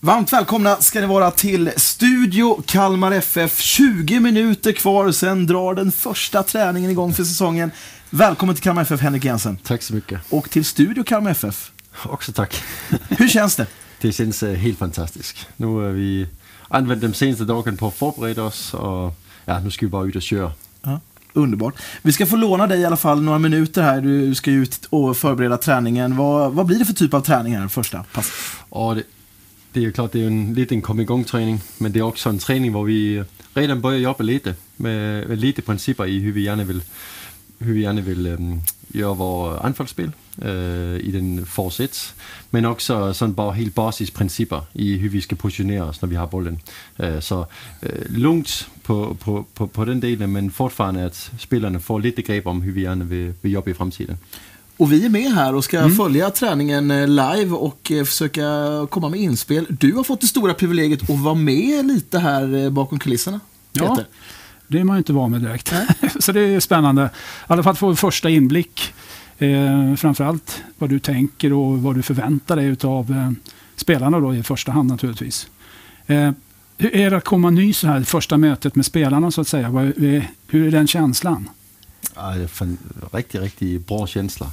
Varmt välkomna ska ni vara till Studio Kalmar FF. 20 minuter kvar, sen drar den första träningen igång för säsongen. Välkommen till Kalmar FF, Henrik Jensen. Tack så mycket. Och till Studio Kalmar FF. Också tack. Hur känns det? Det känns uh, helt fantastiskt. Nu har vi använt de senaste dagarna på att förbereda oss och ja, nu ska vi bara ut och köra. Ja, underbart. Vi ska få låna dig i alla fall några minuter här. Du ska ju ut och förbereda träningen. Vad, vad blir det för typ av träning här första pass? Och det, det är klart, det är en liten kom igång träning, men det är också en träning där vi øh, redan börjar jobba lite med, med lite principer i hur vi gärna vill, hur vi gärna vill um, øh, göra vårt anfallsspel uh, øh, i den forsets. Men också sån bara helt basisprinciper i hur vi ska positionera oss när vi har bollen. Uh, så uh, lugnt på, på, på, på den delen, men fortfarande att spelarna får lite grepp om hur vi gärna vill, vill jobba i framtiden. Och vi är med här och ska mm. följa träningen eh, live och eh, försöka komma med inspel. Du har fått det stora privilegiet att vara med lite här eh, bakom kulisserna. Peter. Ja, det är man ju inte van med direkt. Så det är spännande. I alla fall få en första inblick. Eh, framförallt vad du tänker och vad du förväntar dig av eh, spelarna då i första hand naturligtvis. Eh, hur är det att komma ny så här, första mötet med spelarna så att säga? Hur är den känslan? Riktigt, riktigt bra känsla.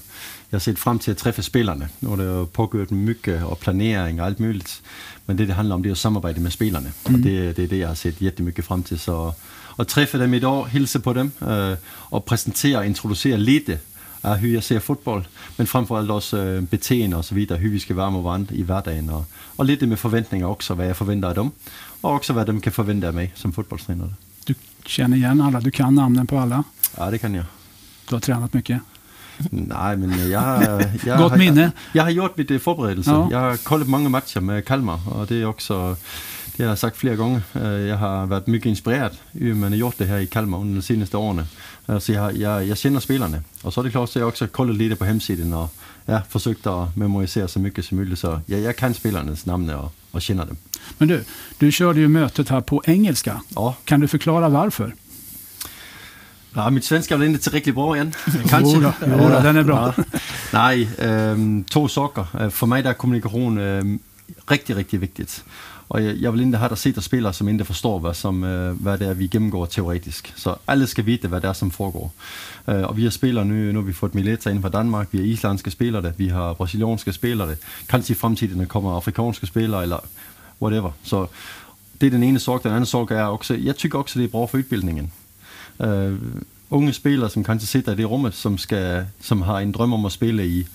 Jag har sett fram till att träffa spelarna. Har det pågått mycket och planering och allt möjligt. Men det det handlar om det är att samarbeta med spelarna. Mm. Och det, det är det jag har sett jättemycket fram till. Så att träffa dem idag, hälsa på dem uh, och presentera och introducera lite av hur jag ser fotboll. Men framförallt också uh, beteende och så vidare, hur vi ska vara med varandra i vardagen. Och, och lite med förväntningar också, vad jag förväntar av dem. Och också vad de kan förvänta av mig som fotbollstränare. Du känner igen alla, du kan namnen på alla? Ja, det kan jag. Du har tränat mycket? Nej, men jag har... Jag Gott minne? Jag, jag har gjort lite förberedelse. Ja. Jag har kollat många matcher med Kalmar och det är också... Det har jag sagt flera gånger. Jag har varit mycket inspirerad hur man har gjort det här i Kalmar under de senaste åren. Så jag, jag, jag känner spelarna. Och så är det klart så jag också kollat lite på hemsidan och ja, försökt att memorisera så mycket som möjligt. Så jag, jag kan spelarnas namn och, och känner dem. Men du, du körde ju mötet här på engelska. Ja. Kan du förklara varför? Ja, mitt svenska väl inte tillräckligt bra än. Kanske. Jo, jo, jo den är bra. Ja. Nej, ähm, två saker. För mig är kommunikation ähm, riktigt, riktigt viktigt. Och jag, jag vill inte ha där sitter spelare som inte förstår vad, som, äh, vad det är vi genomgår teoretiskt. Så alla ska veta vad det är som foregår. Äh, och vi har spelare nu, nu har vi fått Mileta in från Danmark, vi har isländska spelare, vi har brasilianska spelare. Kanske i framtiden kommer afrikanska spelare eller whatever. Så det är den ena saken. Den andra saken är också, jag tycker också det är bra för utbildningen. Uh, unge spelare som kanske sitter i det rummet som, ska, som har en dröm om att spela i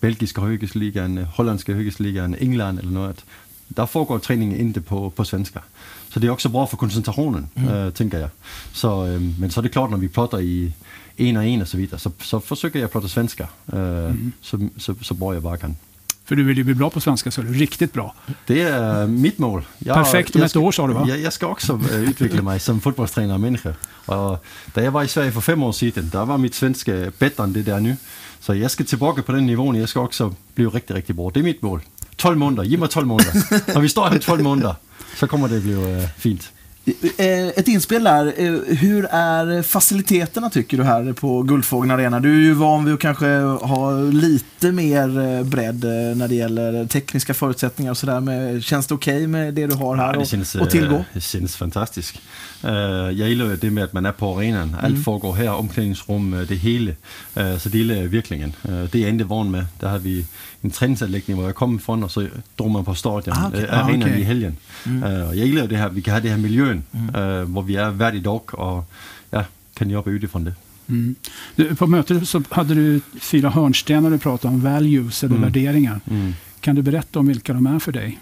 belgiska högstligan, holländska högstligan, England eller något. Där foregår träningen inte på, på svenska. Så det är också bra för koncentrationen, mm. äh, tänker jag. Så, äh, men så är det klart när vi pratar i en och en och så vidare, så, så försöker jag prata svenska äh, mm. så, så, så bra jag bara kan. För du vill ju bli bra på svenska, så är du riktigt bra. Det är mitt mål. Jag, Perfekt om ett år sa du va? Jag, jag ska också utveckla mig som fotbollstränare och människa. Och när jag var i Sverige för fem år sedan, där var mitt svenska bättre än det där nu. Så jag ska tillbaka på den nivån, jag ska också bli riktigt, riktigt bra. Det är mitt mål. 12 månader, ge mig 12 månader. när vi står här i 12 månader så kommer det bli uh, fint. Ett inspel där. Hur är faciliteterna tycker du här på Guldfågeln Arena? Du är ju van vid att kanske ha lite mer bredd när det gäller tekniska förutsättningar och sådär. Känns det okej okay med det du har här ja, känns, och, och tillgå? Det känns fantastiskt. jag gillar det med att man är på arenan. Allt mm. foregår här, omklädningsrum, det hela. så det gillar jag verkligen. det är jag inte van med. Där har vi en träningsanläggning där jag kommer ifrån och så drog man på stadion, ah, okay. arenan ah, okay. i helgen. Mm. jag gillar det här, vi kan ha det här miljön mm. uh, hvor vi är varje dag och ja, kan jobba utifrån det. Mm. Du, på mötet så hade du fyra hörnstenar du pratade om, values eller mm. värderingar. Mm. Kan du berätta om vilka de är för dig?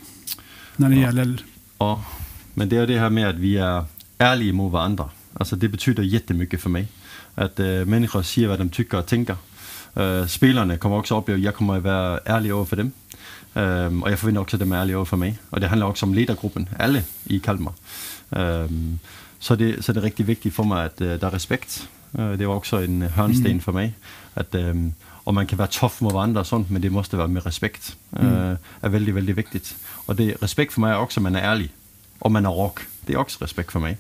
När det ja. gäller... Ja, men det är det här med att vi är ärliga mot varandra. Alltså det betyder jättemycket för mig. Att äh, människor säger vad de tycker och tänker. Äh, spelarna kommer också uppleva jag kommer att vara ärlig över för dem. Äh, och jag förväntar också att de är ärliga över för mig. Och det handlar också om ledargruppen, alla i Kalmar. Um, så, det, så det är riktigt viktigt för mig att uh, det är respekt. Uh, det var också en hörnsten mm. för mig. Att, um, och man kan vara tuff mot varandra och sånt, men det måste vara med respekt. Mm. Uh, är väldigt, väldigt viktigt. Och det, respekt för mig är också att man är ärlig. Och man är rak. Det är också respekt för mig.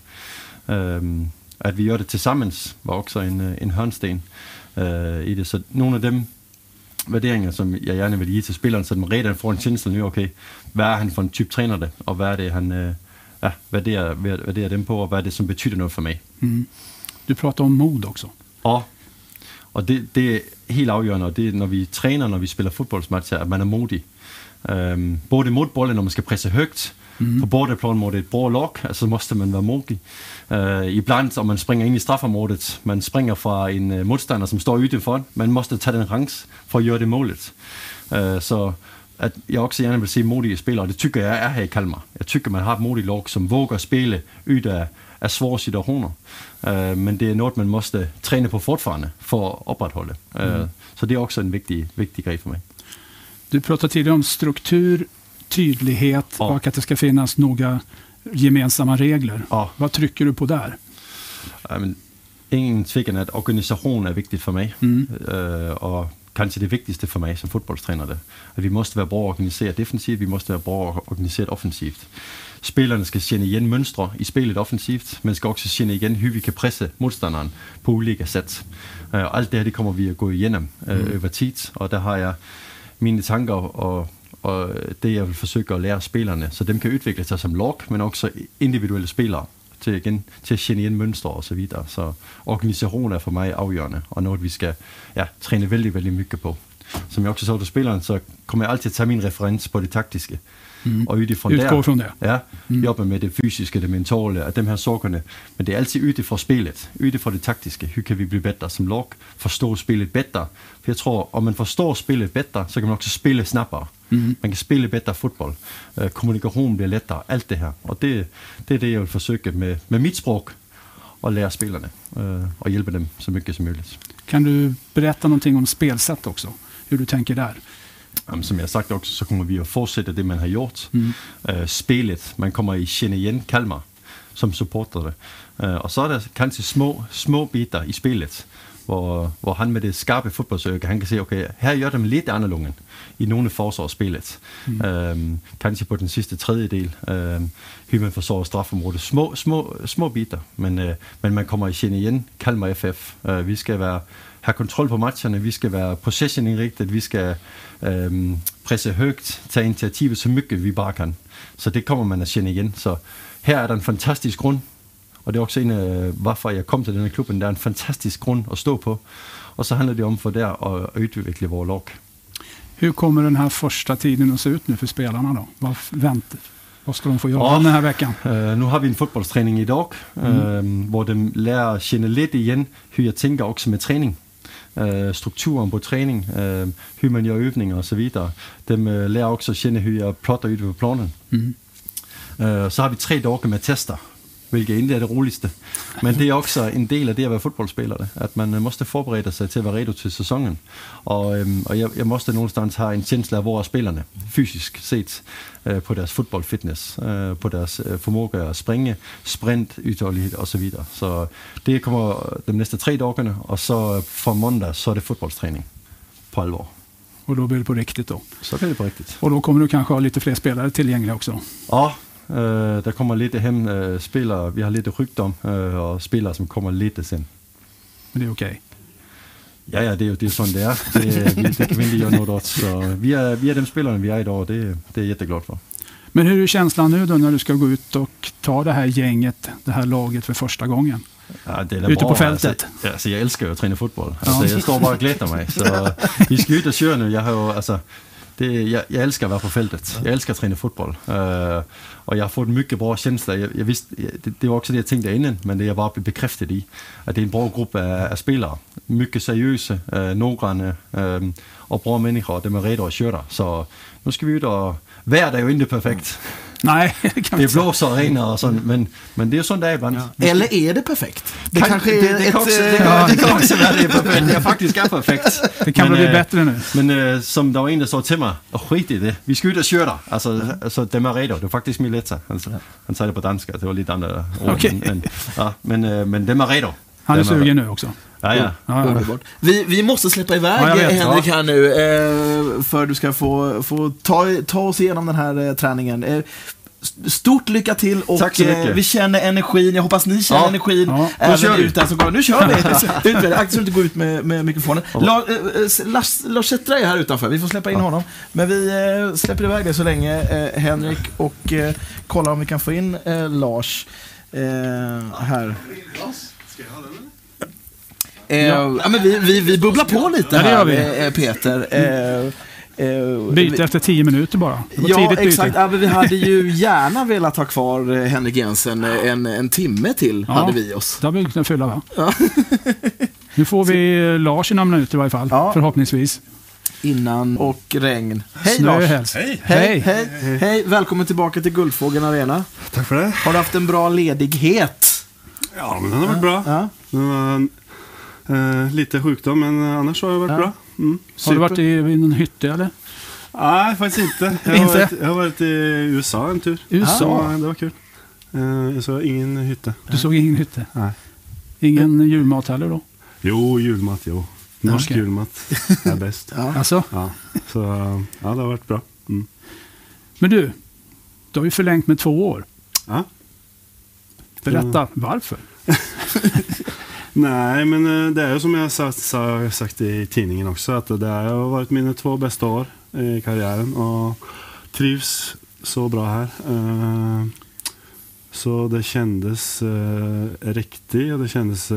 Um, att vi gör det tillsammans var också en, en hörnsten uh, i det. Så några av dem värderingar som jag gärna vill ge till spelaren så man redan får en känsla nu, okej, okay, vad är han för en typ tränare och vad är det han äh, ja, värderar, värderar den på och vad är det som betyder något för mig. Mm. Du pratar om mod också. Ja, och det, det är helt avgörande och det är när vi tränar, när vi spelar fotbollsmatcher, att man är modig. Um, både mot bollen när man ska pressa högt, mm. på bortaplan ett bra lag, alltså måste man vara modig. Uh, ibland om man springer in i straffområdet, man springer från en uh, motståndare som står utanför, man måste ta den chans för att göra det målet. Uh, så att jag också gärna vill se modiga spelare, det tycker jag är här i Kalmar. Jag tycker man har ett modigt lag som vågar spela ut av, av svåra situationer. Uh, men det är något man måste träna på fortfarande för att upprätthålla. Mm. Så det är också en viktig, viktig grej för mig. Du pratade tidigare om struktur, tydlighet ja. och att det ska finnas några gemensamma regler. Ja. Vad trycker du på där? Men, ingen tvekan att organisation är viktigt för mig. Mm. Uh, och kanske det viktigaste för mig som fotbollstränare. Att vi måste vara bra organiserat defensivt, vi måste vara bra organiserat offensivt. Spelarna ska känna igen mönster i spelet offensivt, men ska också känna igen hur vi kan pressa motståndaren på olika sätt. Uh, allt det här det kommer vi att gå igenom uh, mm. över tid och där har jag mina tankar och, och det jag vill försöka lära spelarna så de kan utveckla sig som lag men också individuella spelare till, igen, till att känna igen mönster och så vidare. Så organisation är för mig avgörande och något vi ska ja, träna väldigt, väldigt mycket på. Som jag också sa till spelaren så kommer jag alltid ta min referens på det taktiska. Mm. Och utifrån Utgå där, från det. Ja, mm. jobba med det fysiska, det mentala, att de här sakerna. Men det är alltid utifrån spelet, utifrån det taktiska. Hur kan vi bli bättre som lag? Förstå spelet bättre. För jag tror, om man förstår spelet bättre så kan man också spela snabbare. Mm. Man kan spela bättre fotboll. Uh, kommunikation blir lättare, allt det här. Och det, det är det jag vill försöka med, med mitt språk och lära spelarna uh, och hjälpa dem så mycket som möjligt. Kan du berätta någonting om spelsätt också? Hur du tänker där? Som jag sagt också så kommer vi att fortsätta det man har gjort. Mm. Uh, spelet, man kommer att känna igen Kalmar som supportare. Uh, och så är det kanske små, små bitar i spelet hvor, hvor han med det skarpe fodboldsøge, han kan se, okay, her gør de lidt annorlunda i nogle spillet. Mm. Øhm, kanskje på den sidste tredjedel, øhm, hur man forsår straffområdet. Små, små, små bitar, men, øh, men man kommer i kende igen Kalmar FF. Øh, vi skal være, have kontrol på matcherne, vi skal være possession-indrigtet, vi skal øhm, presse højt, tage initiativet så mycket vi bare kan. Så det kommer man at kende igen. Så her er der en fantastisk grund och det är också en af, varför jag kom till den här klubben. Det är en fantastisk grund att stå på. Och så handlar det om för där att utveckla vår lag. Hur kommer den här första tiden att se ut nu för spelarna då? Vad, väntar, vad ska de få göra ja, den här veckan? Uh, nu har vi en fotbollsträning idag, mm. där de lär känna lite igen hur jag tänker också med träning. Uh, strukturen på träning, uh, hur man gör övningar och så vidare. De uh, lär också känna hur jag plottar ute på planen. Mm. Så har vi tre dagar med tester vilket inte är det roligaste. Men det är också en del av det att vara fotbollsspelare. Att man måste förbereda sig till att vara redo till säsongen. Och, och jag, jag, måste någonstans ha en känsla av våra spelarna, fysiskt sett, øh, på deras fotbollfitness, øh, på deras øh, förmåga att springa, sprint, uthållighet och så vidare. Så det kommer de nästa tre dagarna och så från måndag så är det fotbollsträning på allvar. Och då blir det på riktigt då? Så blir det på riktigt. Och då kommer du kanske ha lite fler spelare tillgängliga också? Ja, Uh, der kommer lite hem uh, spelare, vi har lite rykte uh, och spelare som kommer lite sen. Men det är okej? Okay. Ja, ja, det är ju det är sånt det är. Det, vi, det kan vi inte göra något åt. Så vi är, vi är de spelarna vi är idag och det, det är jag jätteglad för. Men hur är känslan nu då när du ska gå ut och ta det här gänget, det här laget för första gången? Ja, det är Ute bra. på fältet? Alltså, alltså, jag älskar ju att träna fotboll. Alltså, ja. Jag står bara och gläder mig. Så vi ska ut och köra nu. Jag har alltså, det, jag, jag, älskar att vara på fältet. Jag älskar att träna fotboll. Uh, och jag har fått mycket bra känsla. Jag, jag visste, det, det, var också det jag tänkte innan, men det jag bara blev bekräftad i. Att det är en bra grupp av, av spelare. Mycket seriösa, uh, noggranna um, och bra människor. De är redo att köra. Så nu ska vi ut och... Vädret är ju inte perfekt. Nej, det kan Det blåser och regnar och sånt, men, men det är sånt det är ibland. Ja. Eller är det perfekt? Det kan, kanske är det, det, ett... Också, det, ja. det kan också vara det perfekt. Det är faktiskt är perfekt. Det kan men, bli bättre nu. Men äh, som det var en som sa till mig, skit i det, vi ska ut och köra. Alltså, mm. alltså de är redo, det är faktiskt Mileta. Han, han sa det på danska, det var lite andra ord. Okay. Men, ja, men, men de är redo. Han är sugen nu också. Ja, ja. ja, ja. Vi, vi måste släppa iväg ja, Henrik här nu, eh, för du ska få, få ta, ta oss igenom den här eh, träningen. Eh, Stort lycka till och Tack så mycket. eh, vi känner energin. Jag hoppas ni känner Ja. energin Ja. även kör vi. ut där som går. Nu kör vi! Akta så du inte går ut med, med mikrofonen. La, Lars, Lars Sättra är här utanför. Vi får släppa in honom. Men vi eh, släpper iväg det så länge, eh, Henrik, och eh, kollar om vi kan få in eh, Lars eh, här. Eh, ja. men vi, vi, vi bubblar på lite Ja, det här, gör vi. eh, Peter. Eh, eh, Byte vi- efter tio minuter bara. Ja, byte. exakt. Ja, men vi hade ju gärna velat ha kvar Henrik Jensen en, en timme till, Ja. hade vi oss. Det har vi kunnat fylla va? nu får vi Lars i några minuter i varje fall. Ja. Förhoppningsvis. Innan och regn. Hej Snö Lars! helst. Hej! Hej, hej, hej, välkommen tillbaka till Guldfågeln Arena. Tack för det. Har du haft en bra ledighet? Ja, men den har varit bra. Ja. Det var eh, lite sjukdom, men annars har det varit bra. Mm. Har du varit i, i någon hytte eller? Nej, faktiskt inte. Jag har, Inte? Varit, jag har varit i USA en tur. USA? Ja, det var kul. Eh, så ingen hytte. Du såg ingen hytte? Nej. Ingen julmat heller då? Jo, julmat, jo. Norsk Okej. julmat är bäst. Ja. Alltså, Ja, så ja, det har varit bra. Mm. men du, du har ju förlängt med två år. Ja. Berätta varför. Nej, men eh, det är ju som jag sagt, sa- sagt i tidningen också, att det har varit mina två bästa år i karriären och trivs så bra här. Eh, Så det kändes eh, riktigt och det kändes...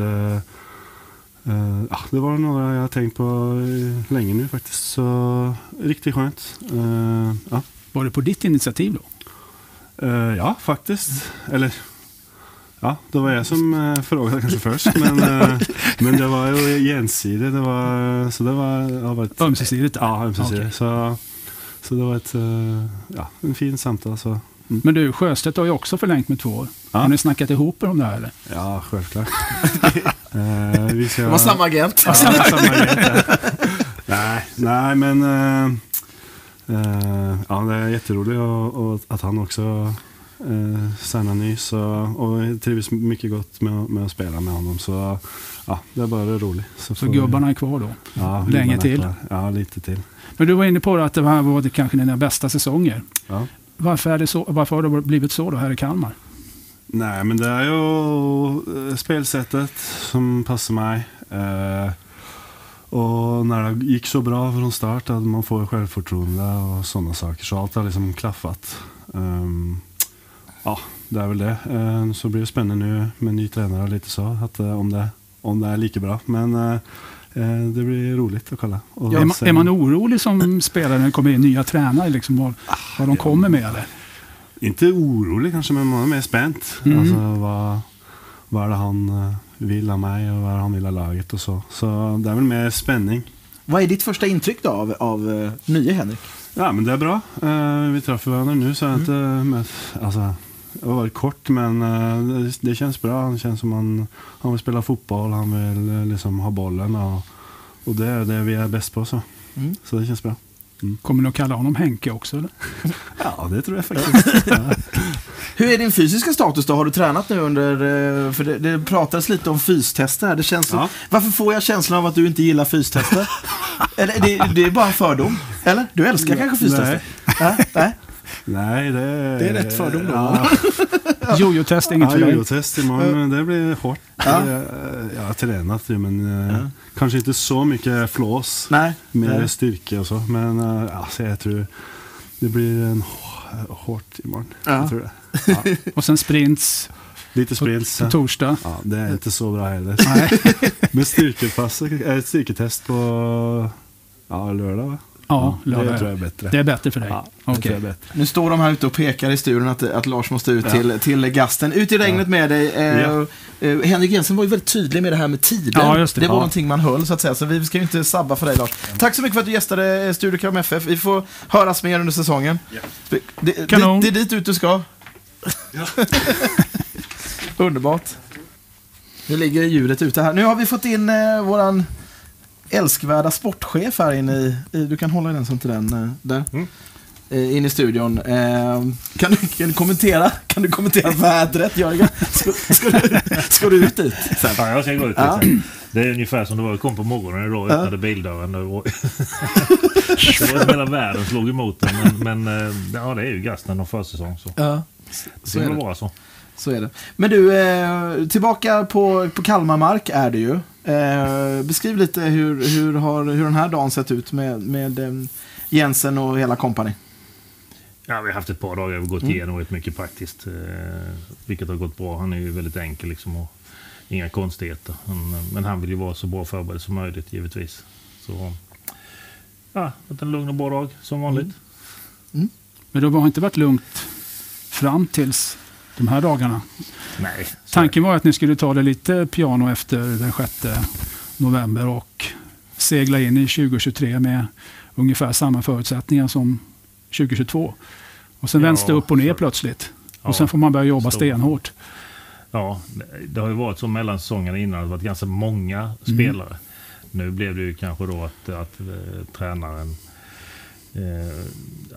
ja, det var några jag har tänkt på länge nu faktiskt. Så riktigt skönt. Ja. Var det på ditt initiativ då? Ja, faktiskt. Eller, ja, det var jag som uh, frågade kanske först. Men, eh, men det var ju gensidigt. Det var, så det var, har varit... Ömsesidigt? Ja, ömsesidigt. Okej. Så, så det var ett, eh, ja, en fin samtal. Så. Men du, Sjöstedt har ju också förlängt med två år. Ja. Har ni snackat ihop er om det här eller? Ja, självklart. Eh, vi ska, Det var samma agent. Ja, samma agent, ja. nej, nej, men eh, eh, ja, det är jätteroligt och, och att han också uh, signar ny. Så, och jag trivs mycket gott med, med att spela med honom. Så ja, det är bara roligt. Så vi- gubbarna är kvar då? ja, länge till? Ja, lite till. Men du var inne på att det här var kanske dina bästa säsonger. Ja. Varför, är det så, varför har det blivit så då här i Kalmar? Nej, men det är ju eh, spelsättet som passar mig. Eh, och när det gick så bra från start att man får självförtroende och sådana saker. Så allt har liksom klaffat. Ehm, ja, det är väl det. Eh, så blir det spännande nu med ny tränare och lite så. Att, eh, om, det, om det är lika bra. Men eh, det blir roligt att kolla. Och är, man, sen- är man orolig som spelare när det kommer in nya tränare? Liksom, vad, vad de kommer med? Eller? Inte orolig kanske, men man är mer spänt. Mm. Alltså, vad, vad är det han vill av mig och vad är det han vill av laget och så. Så det är väl mer spänning. Vad är ditt första intryck då av, av nye Henrik? Ja, men det är bra. Vi träffar varandra nu så jag har inte mött... Alltså, det har varit kort, men eh, det, det känns bra. Han känns som han, han vill spela fotboll, han vill eh, liksom ha bollen och, och det är det vi är bäst på. Så, Mm. så det känns bra. Kommer ni att kalla honom Henke också? Eller? Ja, det tror jag faktiskt. ja. Hur är din fysiska status då? Har du tränat nu under... eh, För det, det pratades lite om fystester här. Det känns som, Ja. Varför får jag känslan av att du inte gillar fystester? Eller det, det är bara en fördom? Eller? Du älskar kanske fystester? Nej. Nej? Nej, det, Det är rätt fördom då. Ja, Jojo-test är inget Ja, för dig? jojo-test imorgon. Det blir hårt. Ja. Jag har tränat ju, men eh, Ja. kanske inte så mycket flås. Nej. Mer Nej. styrka och så. Men eh, alltså, jag tror det blir en hå- hårt imorgon. Ja. Jag tror det. Ja. Och sen sprints Lite på, sprints. på torsdag. Ja, det är inte så bra heller. Nej. Men styrkepass, äh, styrketest på ja, lördag va? Ja, det lördag. tror jag är bättre. Det är bättre för dig? Ja, det är bättre. Nu står de här ute och pekar i studion att, att Lars måste ut Ja. till, till gasten. Ut i regnet med dig. Eh, Ja. eh, Henrik Jensen var ju väldigt tydlig med det här med tider. Ja, just det. var Ja. någonting man höll så att säga. Så vi ska ju inte sabba för dig Lars. Tack så mycket för att du gästade eh, Studio Kalmar FF. Vi får höras mer under säsongen. Det, det, Kanon. det, det är dit ut du ska. Underbart. Nu ligger ljudet ute här. Nu har vi fått in eh, våran älskvärda sportchef här inne i, i du kan hålla den som till den eh, där. Mm. Eh, in i studion. Eh, kan, du, kan, du kommentera, kan du kommentera vädret Jörgen? Ska, ska, du, ska du ut dit sen? Ja, jag ska gå ut Ja. lite. Det är ungefär som det var. Jag kom på morgonen idag och öppnade bildörren. Och det var hela världen slog emot den. Men, men ja, det är ju gasten och försäsong. Så. Ja, Det så är får det. vara så. Så är det. Men du, eh, tillbaka på, på Kalmarmark är det ju. Eh, beskriv lite hur, hur, har, hur den här dagen sett ut med, med eh, Jensen och hela kompani. Ja, vi har haft ett par dagar och gått igenom rätt mycket praktiskt. Eh, vilket har gått bra. Han är ju väldigt enkel liksom. Och inga konstigheter. Men, men han vill ju vara så bra förberedd som möjligt givetvis. Så ja, varit en lugn och bra dag som vanligt. Men det har inte varit lugnt fram tills de här dagarna. Nej. Tanken var att ni skulle ta det lite piano efter den 6 november och segla in i 2023 med ungefär samma förutsättningar som 2022. Och sen Ja, vänds det upp och ner så- plötsligt. Ja, och sen får man börja jobba så- stenhårt. Ja, det- har ju varit så mellan säsongerna innan. Det har varit ganska många spelare. Nu blev det ju kanske då att, att eh, tränaren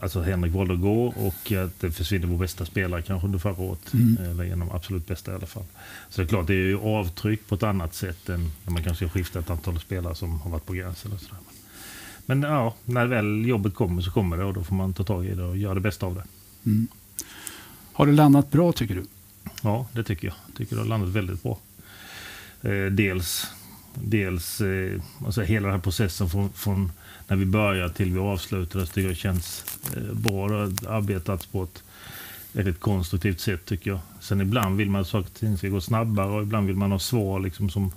alltså Henrik valde att gå och att det försvinner vår bästa spelare kanske under förra året. Eller genom absolut bästa i alla fall. Så det är klart, det är ju avtryck på ett annat sätt än när man kanske skiftar ett antal spelare som har varit på gränsen. Och sådär. Men ja, när väl jobbet kommer så kommer det och då får man ta tag i det och göra det bästa av det. Har det landat bra tycker du? Ja, det tycker jag. Jag tycker det har landat väldigt bra. Eh, dels dels eh, alltså hela den här processen från, från när vi börjar till vi avslutar. Det tycker jag känns eh, bra. Det har arbetats på ett väldigt konstruktivt sätt tycker jag. Sen ibland vill man att saker och ting ska gå snabbare och ibland vill man ha svar liksom som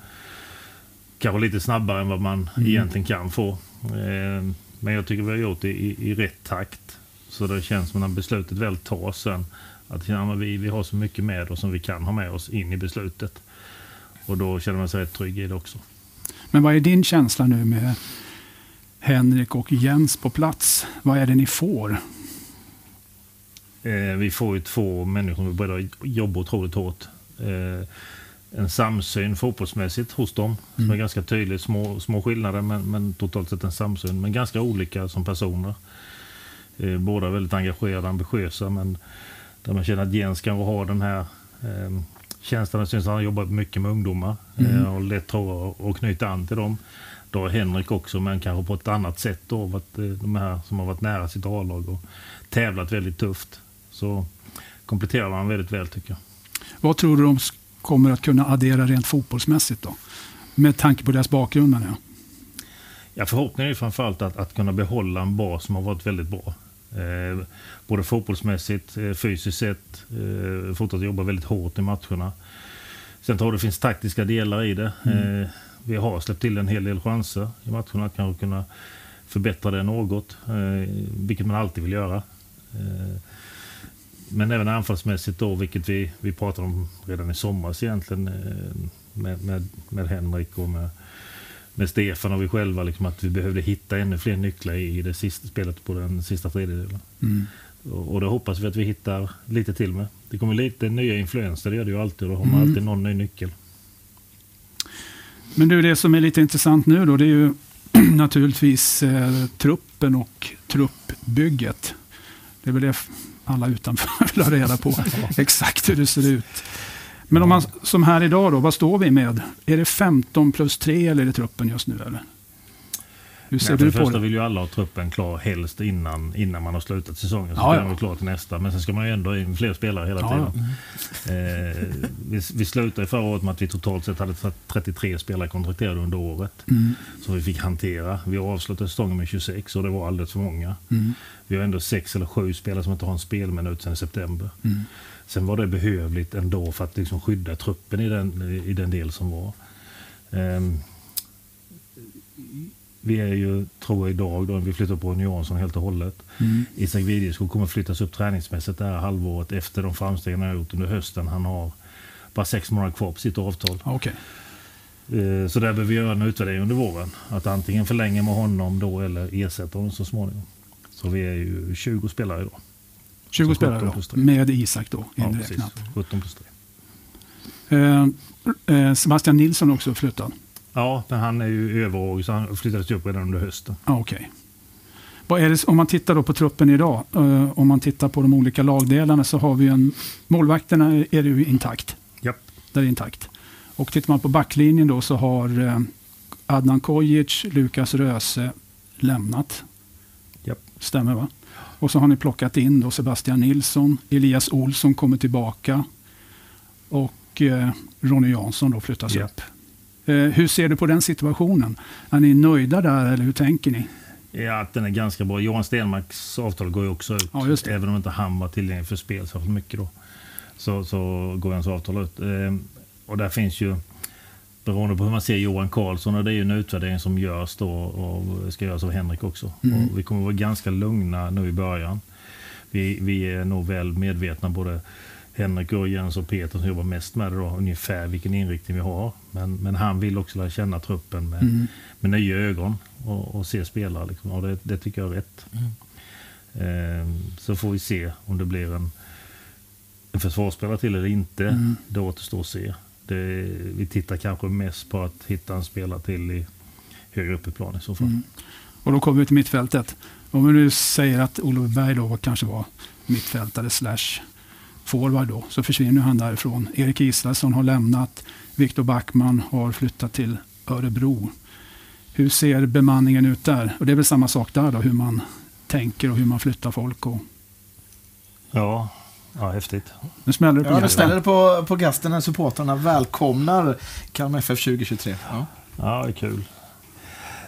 kanske lite snabbare än vad man egentligen kan få. Eh, men jag tycker vi har gjort det i, i rätt takt. Så det känns som när beslutet väl tas sen att ja, vi, vi har så mycket med oss som vi kan ha med oss in i beslutet. Och då känner man sig rätt trygg i det också. Men vad är din känsla nu med Henrik och Jens på plats? Vad är det ni får? Eh, vi får ju två människor som är beredda att jobba otroligt hårt. Eh, en samsyn fotbollsmässigt hos dem som är ganska tydlig. Små, små skillnader men, men totalt sett en samsyn. Men ganska olika som personer. Eh, båda väldigt engagerade och ambitiösa men där man känner att Jens kanske har den här eh, känslan. Jag syns att han har jobbat mycket med ungdomar eh, och lätt tror jag att knyta an till dem. Då har Henrik också, men kanske på ett annat sätt då, varit, eh, de här som har varit nära sitt A-lag och tävlat väldigt tufft. Så kompletterar man väldigt väl tycker jag. Vad tror du de kommer att kunna addera rent fotbollsmässigt då? Med tanke på deras bakgrund menar jag. Ja, förhoppningen är framförallt att, att kunna behålla en bas som har varit väldigt bra. Eh, både fotbollsmässigt, eh, fysiskt sett, eh, fortsatt jobba väldigt hårt i matcherna. Sen tror jag det finns taktiska delar i det. Eh, vi har släppt till en hel del chanser i matcherna kanske kunna förbättra det något, eh, vilket man alltid vill göra. Eh, men även anfallsmässigt då, vilket vi, vi pratade om redan i somras egentligen eh, med, med, med Henrik och med, med Stefan och vi själva, liksom, att vi behövde hitta ännu fler nycklar i det sista spelet på den sista tredjedelen. Och, och det hoppas vi att vi hittar lite till med. Det kommer lite nya influenser, det gör det ju alltid. Då har man alltid någon ny nyckel. Men du, det som är lite intressant nu då, det är ju naturligtvis eh, truppen och truppbygget. Det är väl det alla utanför vill ha reda på, exakt hur det ser ut. Men om man, som här idag då, vad står vi med? Är det 15 plus 3 eller är det truppen just nu eller? Hur ser Nej, för du det på första det? vill ju alla ha truppen klar helst innan, innan man har slutat säsongen. Så Ja, ska ja. klar till nästa. Men sen ska man ju ändå in fler spelare hela Ja, tiden. Eh, vi, vi slutade förra året med att vi totalt sett hade 33 spelare kontrakterade under året. Mm. Som vi fick hantera. Vi avslutade säsongen med 26 och det var alldeles för många. Mm. Vi har ändå sex eller sju spelare som inte har en spelminut sedan september. Mm. Sen var det behövligt ändå för att liksom skydda truppen i den, i den del som var. Ehm, vi är ju, tror jag idag, då, vi flyttar på Jansson helt och hållet. Mm. Isak Videskog kommer flyttas upp träningsmässigt det här halvåret efter de framsteg han har gjort under hösten. Han har bara sex månader kvar på sitt avtal. Ja, Okej. Eh, Så där behöver vi göra en utvärdering under våren. Att antingen förlänga med honom då eller ersätta honom så småningom. Så vi är ju 20 spelare idag. 20 Så spelare 17 då, med Isak då Ja, inräknat. 17 plus 3. Eh, eh, Sebastian Nilsson också flyttad. Ja, men han är ju överårig så han flyttades upp redan under hösten. Ja, Okej. Det, om man tittar då på truppen idag, eh, om man tittar på de olika lagdelarna så har vi en... Målvakterna är ju intakt. Japp. Där är intakt. Och tittar man på backlinjen då så har eh, Adnan Kojic, Lukas Röse lämnat. Japp. Stämmer va? Och så har ni plockat in då Sebastian Nilsson, Elias Olsson kommer tillbaka och eh, Ronny Jansson då flyttas Japp. upp. Eh, hur ser du på den situationen? Är ni nöjda där eller hur tänker ni? Ja, den är ganska bra. Johan Stenmarks avtal går ju också ut. Ja. Även om inte han var tillgänglig för spel så mycket då. Så, så går hans avtal ut. Ehm, och där finns ju, beroende på hur man ser Johan Karlsson, och det är ju en utvärdering som görs då och ska göras av Henrik också. Mm. Vi kommer vara ganska lugna nu i början. Vi, vi är nog väl medvetna, både Henrik och Jens och Peter som jobbar mest med det då, ungefär vilken inriktning vi har. Men, men han vill också lära känna truppen med, Mm. med nya ögon och, och se spelare. Liksom. Och det, det tycker jag är rätt. Ehm, så får vi se om det blir en, en försvarsspelare till eller inte. Mm. Det återstår att se. Det, vi tittar kanske mest på att hitta en spelare till i högre upp i plan i så fall. Mm. Och då kommer vi till mittfältet. Om vi nu säger att Olof Berg då kanske var mittfältare slash forward då, så försvinner han därifrån. Erik Israelsson har lämnat. Viktor Backman har flyttat till Örebro. Hur ser bemanningen ut där? Och det är väl samma sak där då, hur man tänker och hur man flyttar folk. Och... Ja, ja, häftigt. Nu smäller det på Ja, nu ställer det på, på gasten när supportrarna välkomnar Kalmar FF 2023. Ja. Ja, det är kul.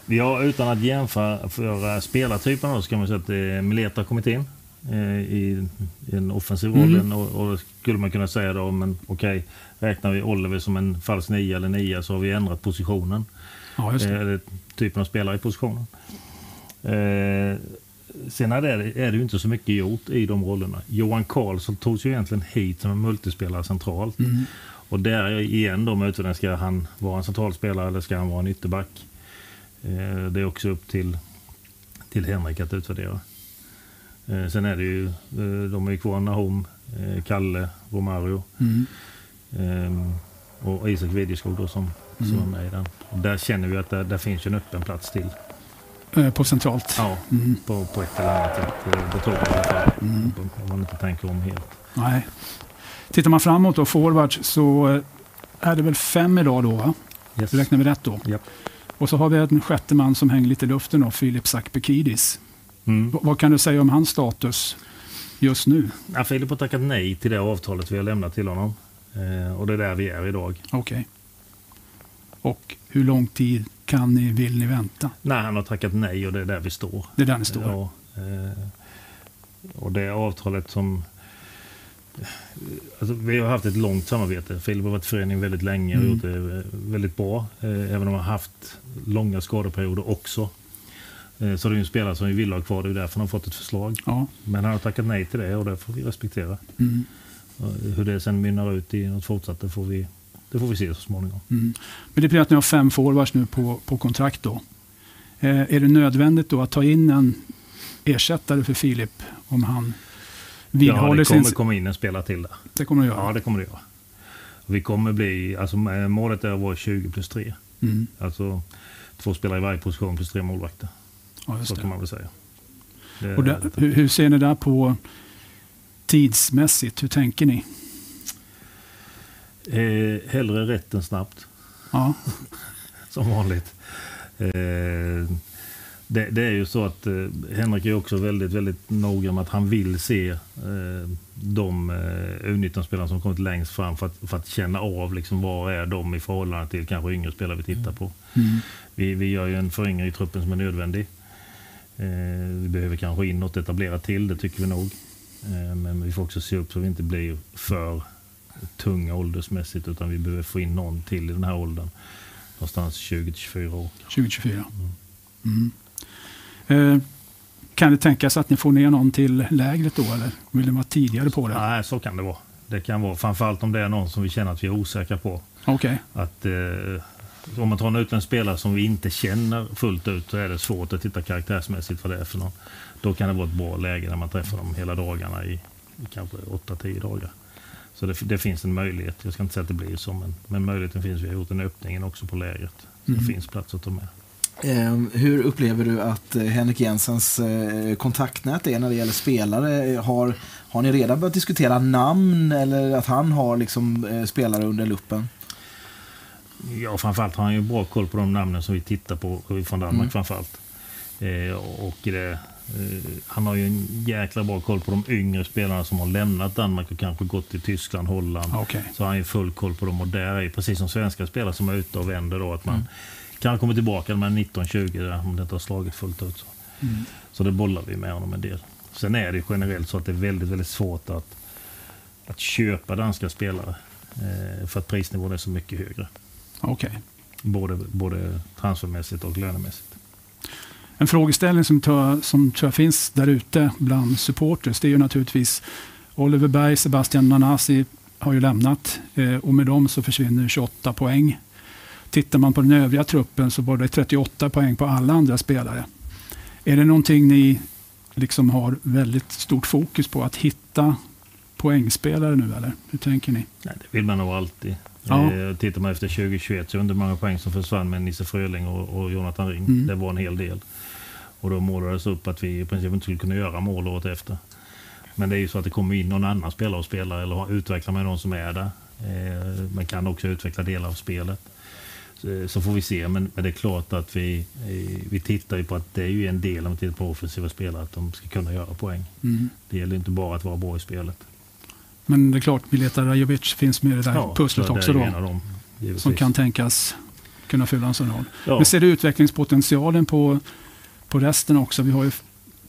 Vi har utan att jämföra spelartyperna då, så kan man säga att eh, Mileta har kommit in i, i en offensiv roll. Mm. Och, och skulle man kunna säga då, men okej, räknar vi Oliver som en falsk nia eller nia så har vi ändrat positionen. Ja. Eh, Eller typen av spelare i positionen. Eh, sen är det, är det ju inte så mycket gjort i de rollerna. Johan Karlsson togs ju egentligen hit som en multispelare centralt. Mm. Och där igen då med ska han vara en central spelare eller ska han vara en ytterback? Eh, det är också upp till, till Henrik att utvärdera. Eh, sen är det ju, eh, de är ju kvar, Nahom, eh, Kalle, Romario Mm. eh, och Isak Widjeskog då som, som är med i den. Och där känner vi att där, där finns en öppen plats till. På centralt. Ja, Mm. på, på ett eller annat sätt. Det tror jag i alla fall. Mm. Om man inte tänker om helt. Nej. Tittar man framåt då, forwards, så är det väl fem idag då, va? Yes. Räknar vi rätt då? Japp. Och så har vi en sjätte man som hänger lite i luften då, Filip Sakpekidis. Mm. Vad kan du säga om hans status just nu? Ja, Filip har tackat nej till det avtalet vi har lämnat till honom. Eh, och det är där vi är idag. Okej. Och hur lång tid kan ni, vill ni vänta? Nej, han har tackat nej och det är där vi står. Det är där ni står. Ja, eh, och det avtalet som... Alltså, vi har haft ett långt samarbete. Filip har varit i föreningen väldigt länge och Mm. gjort det eh, väldigt bra. Eh, även om han har haft långa skadeperioder också. Eh, så det är en spelare som vi vill ha kvar. Det är därför han har fått ett förslag. Ja. Men han har tackat nej till det och det får vi respektera. Mm. Hur det sen mynnar ut i något fortsatt, det får vi, det får vi se så småningom. Mm. Men det blir att ni har fem forwards nu på, på kontrakt då. Eh, är det nödvändigt då att ta in en ersättare för Filip om han Ja, vidhåller det kommer sin... komma in en spelare till där. Det kommer att göra. Ja, det kommer det göra. Vi kommer bli, alltså eh, målet är att vara 20 plus 3. Mm. Alltså två spelare i varje position plus tre målvakter. Ja, Så kan man väl säga. Det, där, hur, hur ser ni där på tidsmässigt? Hur tänker ni? eh, hellre rätt än snabbt, Ja, som vanligt. Eh, det, det är ju så att eh, Henrik är också väldigt, väldigt noga med att han vill se eh, de eh, U19-spelarna som kommit längst fram för att, för att känna av liksom, var är de i förhållande till kanske yngre spelare vi tittar på. mm. Vi, vi gör ju en föryngring i truppen som är nödvändig. Eh, vi behöver kanske in något etablerat till, det tycker vi nog. Eh, men vi får också se upp så vi inte blir för tunga åldersmässigt utan vi behöver få in någon till i den här åldern. Någonstans 20-24 år. 2024. Mm. Eh, kan det tänkas att ni får ner någon till lägret då eller vill ni vara tidigare på det? Nej, så kan det vara. Det kan vara framförallt om det är någon som vi känner att vi är osäkra på. Att, eh, om man tar en utländsk spelare som vi inte känner fullt ut så är det svårt att titta karaktärsmässigt vad det är för någon. Då kan det vara ett bra läge när man träffar dem hela dagarna i, i kanske 8-10 dagar. Så det, det finns en möjlighet. Jag ska inte säga att det blir så, men, men möjligheten finns. Vi har gjort en öppning också på lägret. Mm. Det finns plats att ta med. Eh, hur upplever du att eh, Henrik Jensens eh, kontaktnät är när det gäller spelare? Har, har ni redan börjat diskutera namn eller att han har liksom, spelare under luppen? Ja, framförallt har han ju bra koll på de namnen som vi tittar på från Danmark Mm. framförallt. Eh, och det, eh, han har ju en jäkla bra koll på de yngre spelarna som har lämnat Danmark och kanske gått till Tyskland, Holland. Okej. Så har han ju full koll på dem och där är ju precis som svenska spelare som är ute och vänder då att man Mm. kan komma tillbaka när man är 19-20 där, om det inte har slagit fullt ut. Så. Mm. så det bollar vi med honom en del. Sen är det generellt så att det är väldigt, väldigt svårt att, att köpa danska spelare. Eh, för att prisnivån är så mycket högre. Okej. Både, både transfermässigt och lönemässigt. En frågeställning som, tror- som tror jag finns där ute bland supporters det är ju naturligtvis Oliver Berg, Sebastian Nanasi har ju lämnat eh, och med dem så försvinner 28 poäng. Tittar man på den övriga truppen så var det 38 poäng på alla andra spelare. Är det någonting ni liksom har väldigt stort fokus på att hitta poängspelare nu eller? Hur tänker ni? Nej, det vill man nog alltid. Ja. Eh, tittar man efter 2021 så undrar många poäng som försvann med Nisse Fröling och, och Jonathan Ring. Mm. Det var en hel del. Och då målades upp att vi i princip inte skulle kunna göra mål året efter. Men det är ju så att det kommer in någon annan spelare och spelar eller utvecklar med någon som är där. Eh, man kan också utveckla delar av spelet. Så, så får vi se, men, men det är klart att vi, eh, vi tittar ju på att det är ju en del om vi tittar på offensiva spelare, att de ska kunna göra poäng. Mm. Det gäller inte bara att vara bra i spelet. Men det är klart, Mileta Rajovic finns med i det där Ja, pusslet också då. dem. Som kan tänkas kunna fylla en sån roll. Ja. Men ser du utvecklingspotentialen på, på resten också? Vi har ju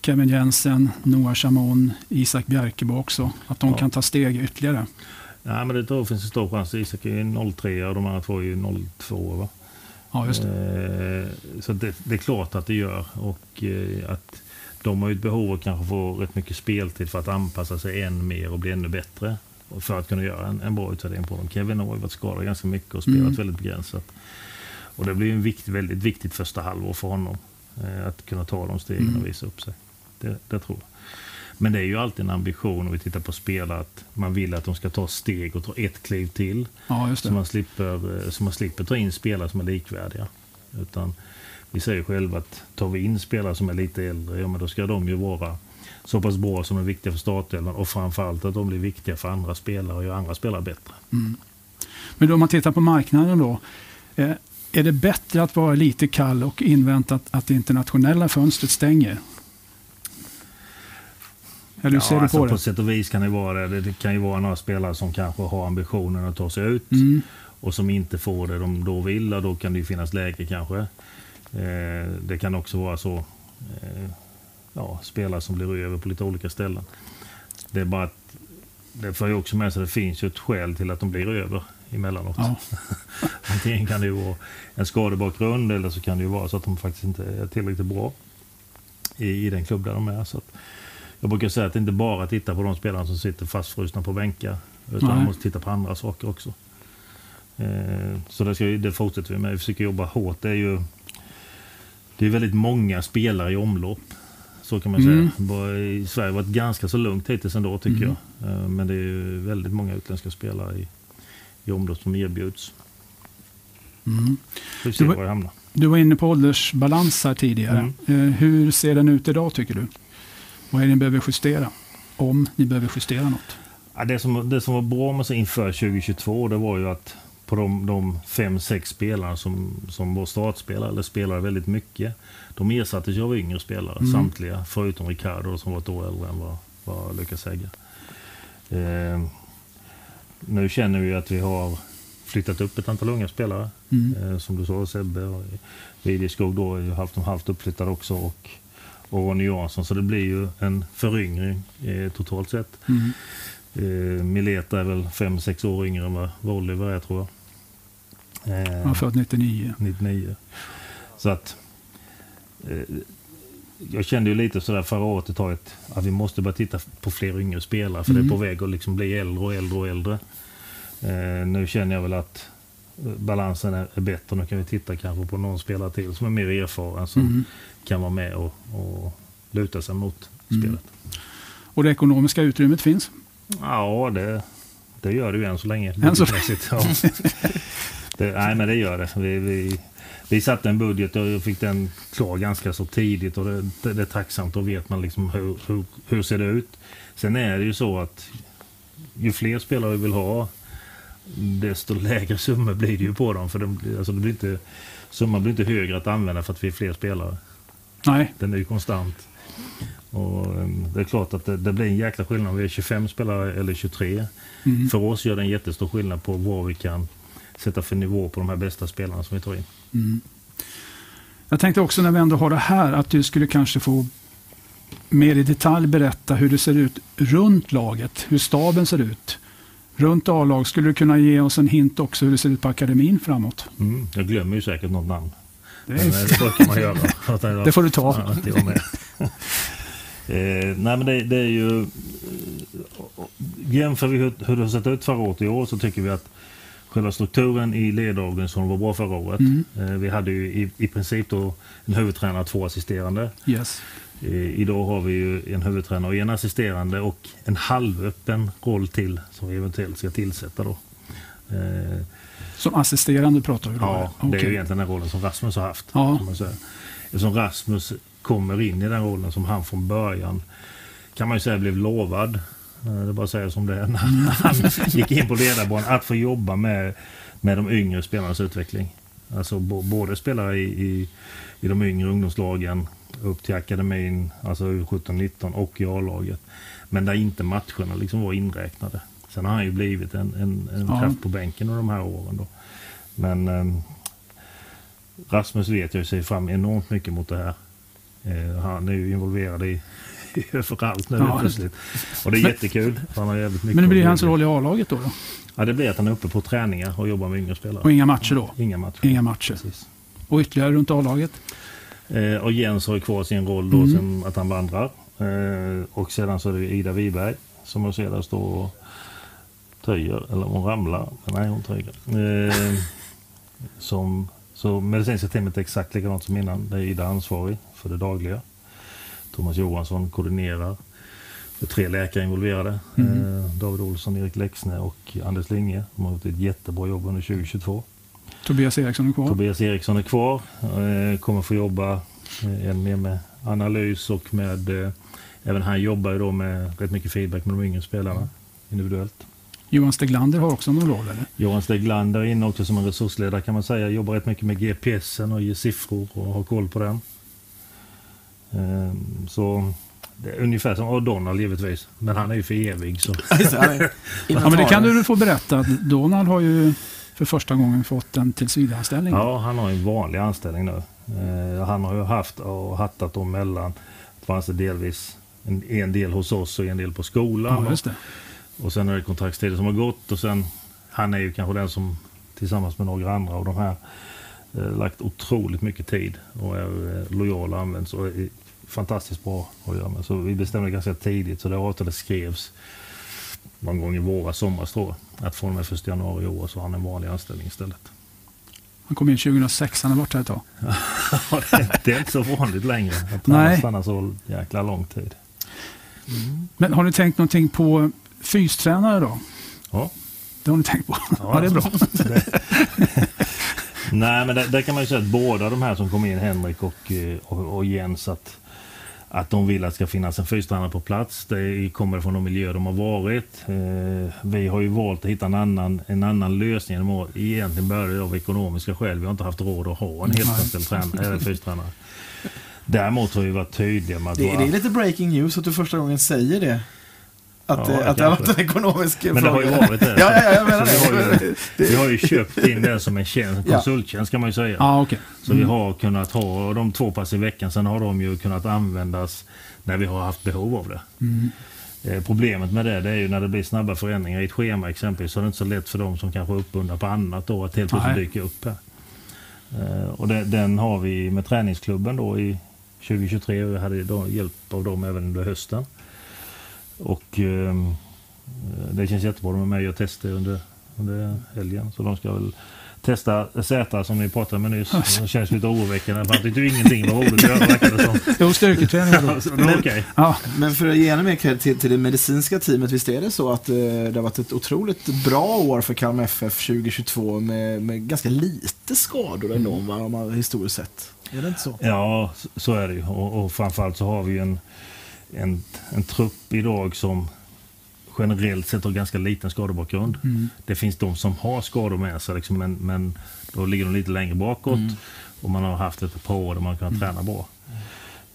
Kevin Jensen, Noah Chamon, Isak Bjerkebo också. Att de Ja. kan ta steg ytterligare. Ja, men det tror jag finns en stor chans. Isak är ju 03 och de andra två är ju 02. Va? Ja, just det. Eh, så det, det är klart att det gör. Och eh, att de har ju ett behov av att kanske få rätt mycket speltid för att anpassa sig än mer och bli ännu bättre. För att kunna göra en, en bra utvärdering på dem. Kevin har ju varit skadad ganska mycket och spelat Mm. väldigt begränsat. Och det blir en vikt, väldigt viktigt första halvår för honom. Eh, att kunna ta de stegen Mm. och visa upp sig. Det, det tror jag. Men det är ju alltid en ambition om vi tittar på spelare att man vill att de ska ta steg och ta ett kliv till. Ja, Så man, slipper, eh, så man slipper ta in spelare som är likvärdiga. Utan vi säger själva att tar vi in spelare som är lite äldre, ja men då ska de ju vara så pass bra som är viktiga för startelvan och framförallt att de blir viktiga för andra spelare och gör andra spelare bättre. Mm. Men om man tittar på marknaden då. Eh, är det bättre att vara lite kall och invänta att, det internationella fönstret stänger? Eller hur ser du alltså på på det? sätt och vis kan det vara det. Det kan ju vara några spelare som kanske har ambitionen att ta sig ut Mm. och som inte får det de då vill. och Då kan det ju finnas läge kanske. Eh, det kan också vara så eh, ja, spelare som blir över på lite olika ställen. Det är bara att det får ju också med sig att det finns ju ett skäl till att de blir över emellanåt. Ja. Antingen kan det ju vara en skadebakgrund eller så kan det ju vara så att de faktiskt inte är tillräckligt bra i, i den klubb där de är. Så jag brukar säga att det inte bara titta på de spelarna som sitter fastfrusna på bänkar. Utan Nej. man måste titta på andra saker också. Eh, så det, ska, det fortsätter vi med. Vi försöker jobba hårt. Det är ju det är väldigt många spelare i omlopp. Så kan man Mm. säga. I Sverige har varit ganska så lugnt hittills ändå tycker Mm. jag. Eh, Men det är väldigt många utländska spelare i, i omlopp som erbjuds. Mm. Ser Det var- var jag hamnar. Du var inne på åldersbalans här tidigare. Mm. Eh, hur ser den ut idag tycker du? Vad är det ni behöver justera? Om ni behöver justera något? Ja, det, som, det som var bra med sig inför 2022 det var ju att på de, de fem, sex spelarna som, som var startspelare eller spelade väldigt mycket. De ersattes ju av yngre spelare, Mm. samtliga. Förutom Ricardo som var ett år äldre än vad, vad Lukas Hägge. Eh, nu känner vi att vi har flyttat upp ett antal unga spelare. Mm. Eh, som du sa, Sebbe och Videskog då ju halvt om halvt uppflyttad också. Och, och Ronny Jansson. Så det blir ju en föryngring eh, totalt sett. Mm. Eh, Mileta är väl 5-6 år yngre än vad vad Oliver är tror jag. Eh, Han född 99. 99. Så att eh, jag kände ju lite sådär förra året ett tag att, att vi måste börja titta på fler yngre spelare för Mm. det är på väg att liksom bli äldre och äldre och äldre. Eh, nu känner jag väl att eh, balansen är, är bättre. Nu kan vi titta kanske på någon spelare till som är mer erfaren som Mm. kan vara med och, och luta sig mot Mm. spelet. Och det ekonomiska utrymmet finns? Ja, det, det gör det ju än så länge. Än så- budgetmässigt, Ja. det, nej, men det gör det. Vi, vi, vi satte en budget och jag fick den klar ganska så tidigt. och Det, det, det är tacksamt. Då vet man liksom hur, hur, hur ser det ut. Sen är det ju så att ju fler spelare vi vill ha desto lägre summor blir det ju på dem. För de, blir- alltså det blir inte, summan blir inte högre att använda för att vi är fler spelare. Nej, Den är ju konstant. Och um, det är klart att det, det blir en jäkla skillnad om vi är 25 spelare eller 23. Mm. För oss gör det en jättestor skillnad på vad vi kan sätta för nivå på de här bästa spelarna som vi tar in. Mm. Jag tänkte också när vi ändå har det här att du skulle kanske få mer i detalj berätta hur det ser ut runt laget, hur staben ser ut. Runt A-lag, skulle du kunna ge oss en hint också hur det ser ut på akademin framåt? Mm. Jag glömmer ju säkert något namn. Det, är, eh, det brukar man göra. det får du ta. Ja, eh, nej men det, det är ju... eh, Jämför vi hur, hur det har sett ut förra året i år så tycker vi att själva strukturen i ledorganisationen var bra förra året. Mm. Eh, vi hade ju i, i princip då en huvudtränare och två assisterande. Yes. Eh, idag har vi ju en huvudtränare och en assisterande och en halvöppen roll till som vi eventuellt ska tillsätta då. Eh, Som assisterande pratar vi då? Ja, det är Okej. ju egentligen den rollen som Rasmus har haft. Ja. Kan man säga. Eftersom Rasmus kommer in i den rollen som han från början kan man ju säga blev lovad. Eh, Det bara säga som det är. När han gick in på ledarbanan. Att få jobba med, med de yngre spelarnas utveckling. Alltså både spelare i, i, i de yngre ungdomslagen upp till akademin, alltså U17-19 och i A-laget. Men där inte matcherna liksom var inräknade. Sen har han ju blivit en, en, en Ja. kraft på bänken under de här åren. Då. Men ehm, Rasmus vet jag ser fram enormt mycket mot det här. Eh, han är ju involverad i överallt nu Ja. plötsligt. Och det är Men- jättekul. Han har jävligt mycket Men det blir hans roll i A-laget då, då? Ja, det blir att han är uppe på träningar och jobbar med yngre spelare. Och inga matcher då? Inga matcher. Inga matcher. Precis. Och ytterligare runt A-laget? Eh, och Jens har ju kvar sin roll då Mm. sen att han vandrar. Eh, och sedan så är det Ida Wiberg som jag ser där står och töjer, eller hon ramlar. Nej, hon töjer. Eh, som, så medicinska teamet är exakt likadant som innan. Det är Ida ansvarig för det dagliga. Thomas Johansson koordinerar. Det är tre läkare involverade. Mm. Eh, David Olsson, Erik Lexne och Anders Linge. De har gjort ett jättebra jobb under 2022. Tobias Eriksson är kvar? Tobias Eriksson är kvar. Eh, kommer få jobba eh, än mer med analys och med... Eh, även han jobbar ju då med rätt mycket feedback med de yngre spelarna individuellt. Johan Steglander har också någon roll, eller? Johan Steglander är inne också som en resursledare kan man säga. Jobbar rätt mycket med GPSen och ger siffror och har koll på den. Eh, så det är ungefär som och Donald givetvis. Men han är ju för evig så. Ja, men det kan du få berätta. att Donald har ju för första gången fått en tillsvidareanställning. Ja, han har en vanlig anställning nu. Eh, han har ju haft och hattat dem mellan, det fanns det delvis en, en del hos oss och en del på skolan. Ja, just det. och sen är det kontraktstider som har gått och sen, han är ju kanske den som tillsammans med några andra av de här eh, lagt otroligt mycket tid och är eh, lojal och används och är fantastiskt bra att göra med. Så vi bestämde ganska tidigt så det avtalet skrevs någon gång i våras, somras tror jag. Att från och med 1 januari i år så har han en vanlig anställning istället. Han kom in 2006, han har varit här ett tag. Ja, det- det är inte så vanligt längre. Att. Nej. stannar så jäkla lång tid. Men har ni tänkt någonting på fystränare då? Ja. Det har ni tänkt på? Ja, det är bra. Nej, men där, där kan man ju säga att båda de här som kom in, Henrik och, eh, och, och Jens, att, att de vill att det ska finnas en fystränare på plats. Det kommer från de miljöer de har varit. Eh, vi har ju valt att hitta en annan, en annan lösning. genom att- Egentligen började det av ekonomiska skäl. Vi har inte haft råd att ha en eller fystränare. Däremot har vi varit tydliga med att Det, vara- det är lite breaking news att du första gången säger det. Att, Ja, eh, att det har varit en ekonomisk Men det har ju fråga. varit det. Ja, ja, ja, jag menar Så vi, har det. ju, vi har ju köpt in den som en tjänst, konsulttjänst kan man ju säga. Ja, okej. Så vi har kunnat ha de två pass i veckan. Sen har de ju kunnat användas när vi har haft behov av det. Mm. Eh, problemet med det, det är ju när det blir snabba förändringar i ett schema exempelvis. Så är det inte så lätt för de som kanske är uppbundna på annat då att helt plötsligt dyka upp här. Eh, och det, den har vi med träningsklubben då i 2023 och vi hade då hjälp av dem även under hösten. Och ehm, det känns jättebra. De är med och gör tester under, under helgen. Så de ska väl testa Zäta som ni pratade med nyss. Det känns lite oroväckande. För han tyckte ju ingenting var roligt att göra verkar det som. Jo, styrketräning var roligt. Så det var okej. Ja, Men för att ge ännu mer cred till, till det medicinska teamet, visst är det så att eh, det har varit ett otroligt bra år för Kalmar FF 2022 med, med ganska lite skador ändå, va, om man historiskt sett? Är det inte så? Ja, så- så är det ju. Och, och framförallt så har vi ju en, en, en trupp idag som generellt sett har ganska liten skadebakgrund. Mm. Det finns de som har skador med sig, liksom, men, men då ligger de lite längre bakåt. Mm. Och man har haft ett par år där man kan träna bra.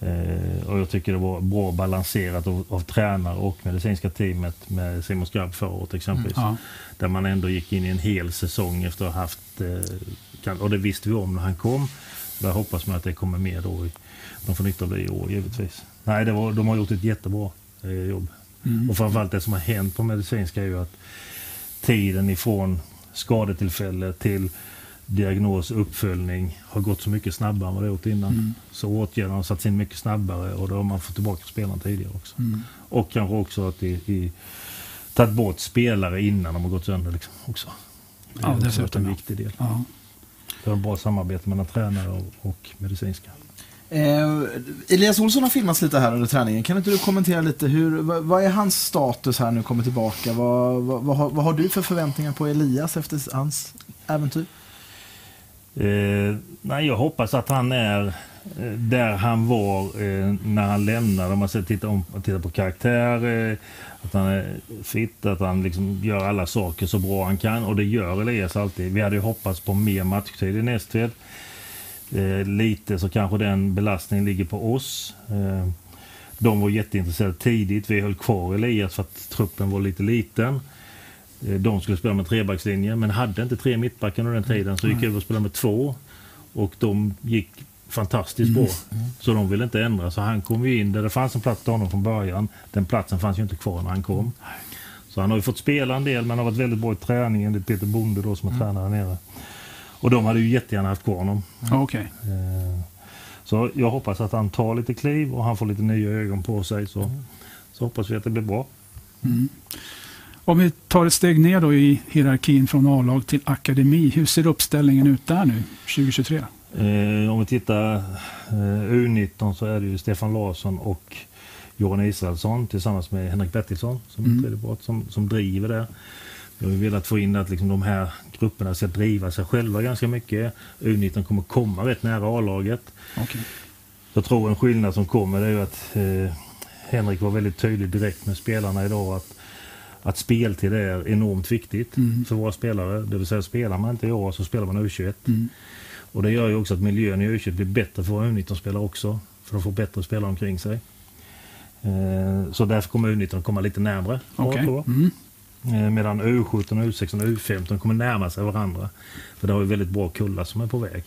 Eh, och jag tycker det var bra balanserat av, av tränare och medicinska teamet med Simon Skrabb förra året exempelvis. Ja. Där man ändå gick in i en hel säsong efter att ha haft, eh, och det visste vi om när han kom. Där hoppas man att det kommer mer då. I, de får nytta av det i år givetvis. Nej, det var, de har gjort ett jättebra eh, jobb. Mm. Och framförallt det som har hänt på medicinska är ju att tiden ifrån skadetillfälle till diagnos uppföljning har gått så mycket snabbare än vad det gjort innan. Mm. Så åtgärderna har satts in mycket snabbare och då har man fått tillbaka spelarna tidigare också. Mm. Och kanske också att i, i, tagit bort spelare innan de har gått sönder. Liksom, också. Det Ja, dessutom, en viktig del. Ja. Det var bra samarbete mellan tränare och, och medicinska. Eh, Elias Olsson har filmats lite här under träningen. Kan inte du kommentera lite, hur, vad, vad är hans status här nu kommer tillbaka? Vad, vad, vad, har, vad har du för förväntningar på Elias efter hans äventyr? Eh, nej, jag hoppas att han är eh, där han var eh, när han lämnade. Om man ser, tittar, om, tittar på karaktär, eh, att han är fit, att han liksom gör alla saker så bra han kan. Och det gör Elias alltid. Vi hade ju hoppats på mer matchtid i Nästved. Eh, lite så kanske den belastningen ligger på oss. Eh, de var jätteintresserade tidigt. Vi höll kvar Elias för att truppen var lite liten. Eh, De skulle spela med trebackslinje men hade inte tre mittbackar under den tiden så gick över och spelade med två. Och de gick fantastiskt bra. Så de ville inte ändra. Så han kom ju in där det fanns en plats till honom från början. Den platsen fanns ju inte kvar när han kom. Så han har ju fått spela en del men har varit väldigt bra i träningen. Det är Peter Bonde då som är tränare där nere. Och de hade ju jättegärna haft kvar honom. Okej. Eh, Så jag hoppas att han tar lite kliv och han får lite nya ögon på sig. Så, så hoppas vi att det blir bra. Mm. Om vi tar ett steg ner då i hierarkin från A-lag till akademi. Hur ser uppställningen ut där nu 2023? Eh, om vi tittar eh, U19 så är det ju Stefan Larsson och Johan Israelsson tillsammans med Henrik Bertilsson som, Mm. part, som, som driver det. Vi har velat få in att liksom de här grupperna ska driva sig själva ganska mycket. U19 kommer komma rätt nära A-laget. Okej. Jag tror en skillnad som kommer är att eh, Henrik var väldigt tydlig direkt med spelarna idag att, att speltid är enormt viktigt Mm. för våra spelare. Det vill säga spelar man inte i år så spelar man U21. Mm. Och det gör ju också att miljön i U21 blir bättre för våra U19-spelare också. För de får bättre spelare omkring sig. Eh, så därför kommer U19 komma lite tror jag. Mm. Eh, medan U17, U16 och U15 kommer närma sig varandra. För det har ju väldigt bra kullar som är på väg.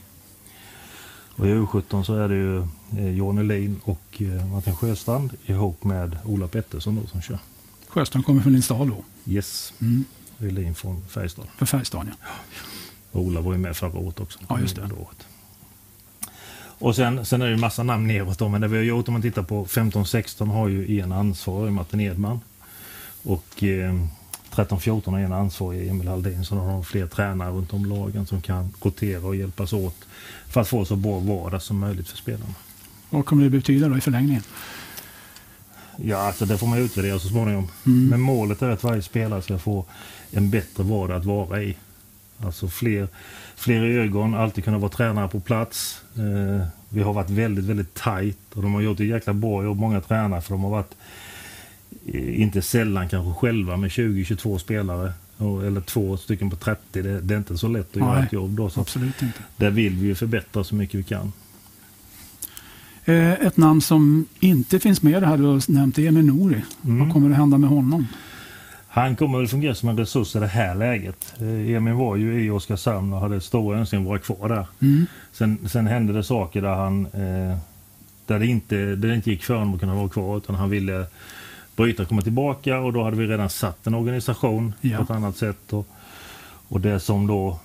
Och i U17 så är det ju eh, Johan Elin och eh, Martin Sjöstrand ihop med Ola Pettersson då som kör. Sjöstrand kommer från Lindstad då. Yes, Mm. Elin från Färjestad. För Färjestad ja. Och Ola var ju med förra året också. Ja, just det. Året. Och sen, sen är det ju massa namn neråt då, men det vi har gjort om man tittar på 15-16 har ju en ansvarig, Martin Edman. Och eh, 13-14 har en ansvarig, Emil Halldin. Så har de fler tränare runt om lagen som kan rotera och hjälpas åt för att få så bra vardag som möjligt för spelarna. Vad kommer det betyda då i förlängningen? Ja, alltså det får man utvärdera så småningom. Mm. Men målet är att varje spelare ska få en bättre vardag att vara i. Alltså fler, fler ögon, alltid kunna vara tränare på plats. Eh, vi har varit väldigt, väldigt tajt och de har gjort ett jäkla bra jobb, många tränare, för de har varit inte sällan kanske själva med 20-22 spelare. Eller två stycken på 30. Det, det är inte så lätt att göra Nej. ett jobb då. Så Absolut inte. där vill vi ju förbättra så mycket vi kan. Eh, ett namn som inte finns med här du har nämnt är Emil Nouri. Mm. Vad kommer att hända med honom? Han kommer väl fungera som en resurs i det här läget. Eh, Emil var ju i Oskarshamn och hade stora önskningar att vara kvar där. Mm. Sen, sen hände det saker där han eh, där det, inte, där det inte gick för honom att kunna vara kvar utan han ville bryta och komma tillbaka och då hade vi redan satt en organisation Ja. på ett annat sätt. Och, och det som då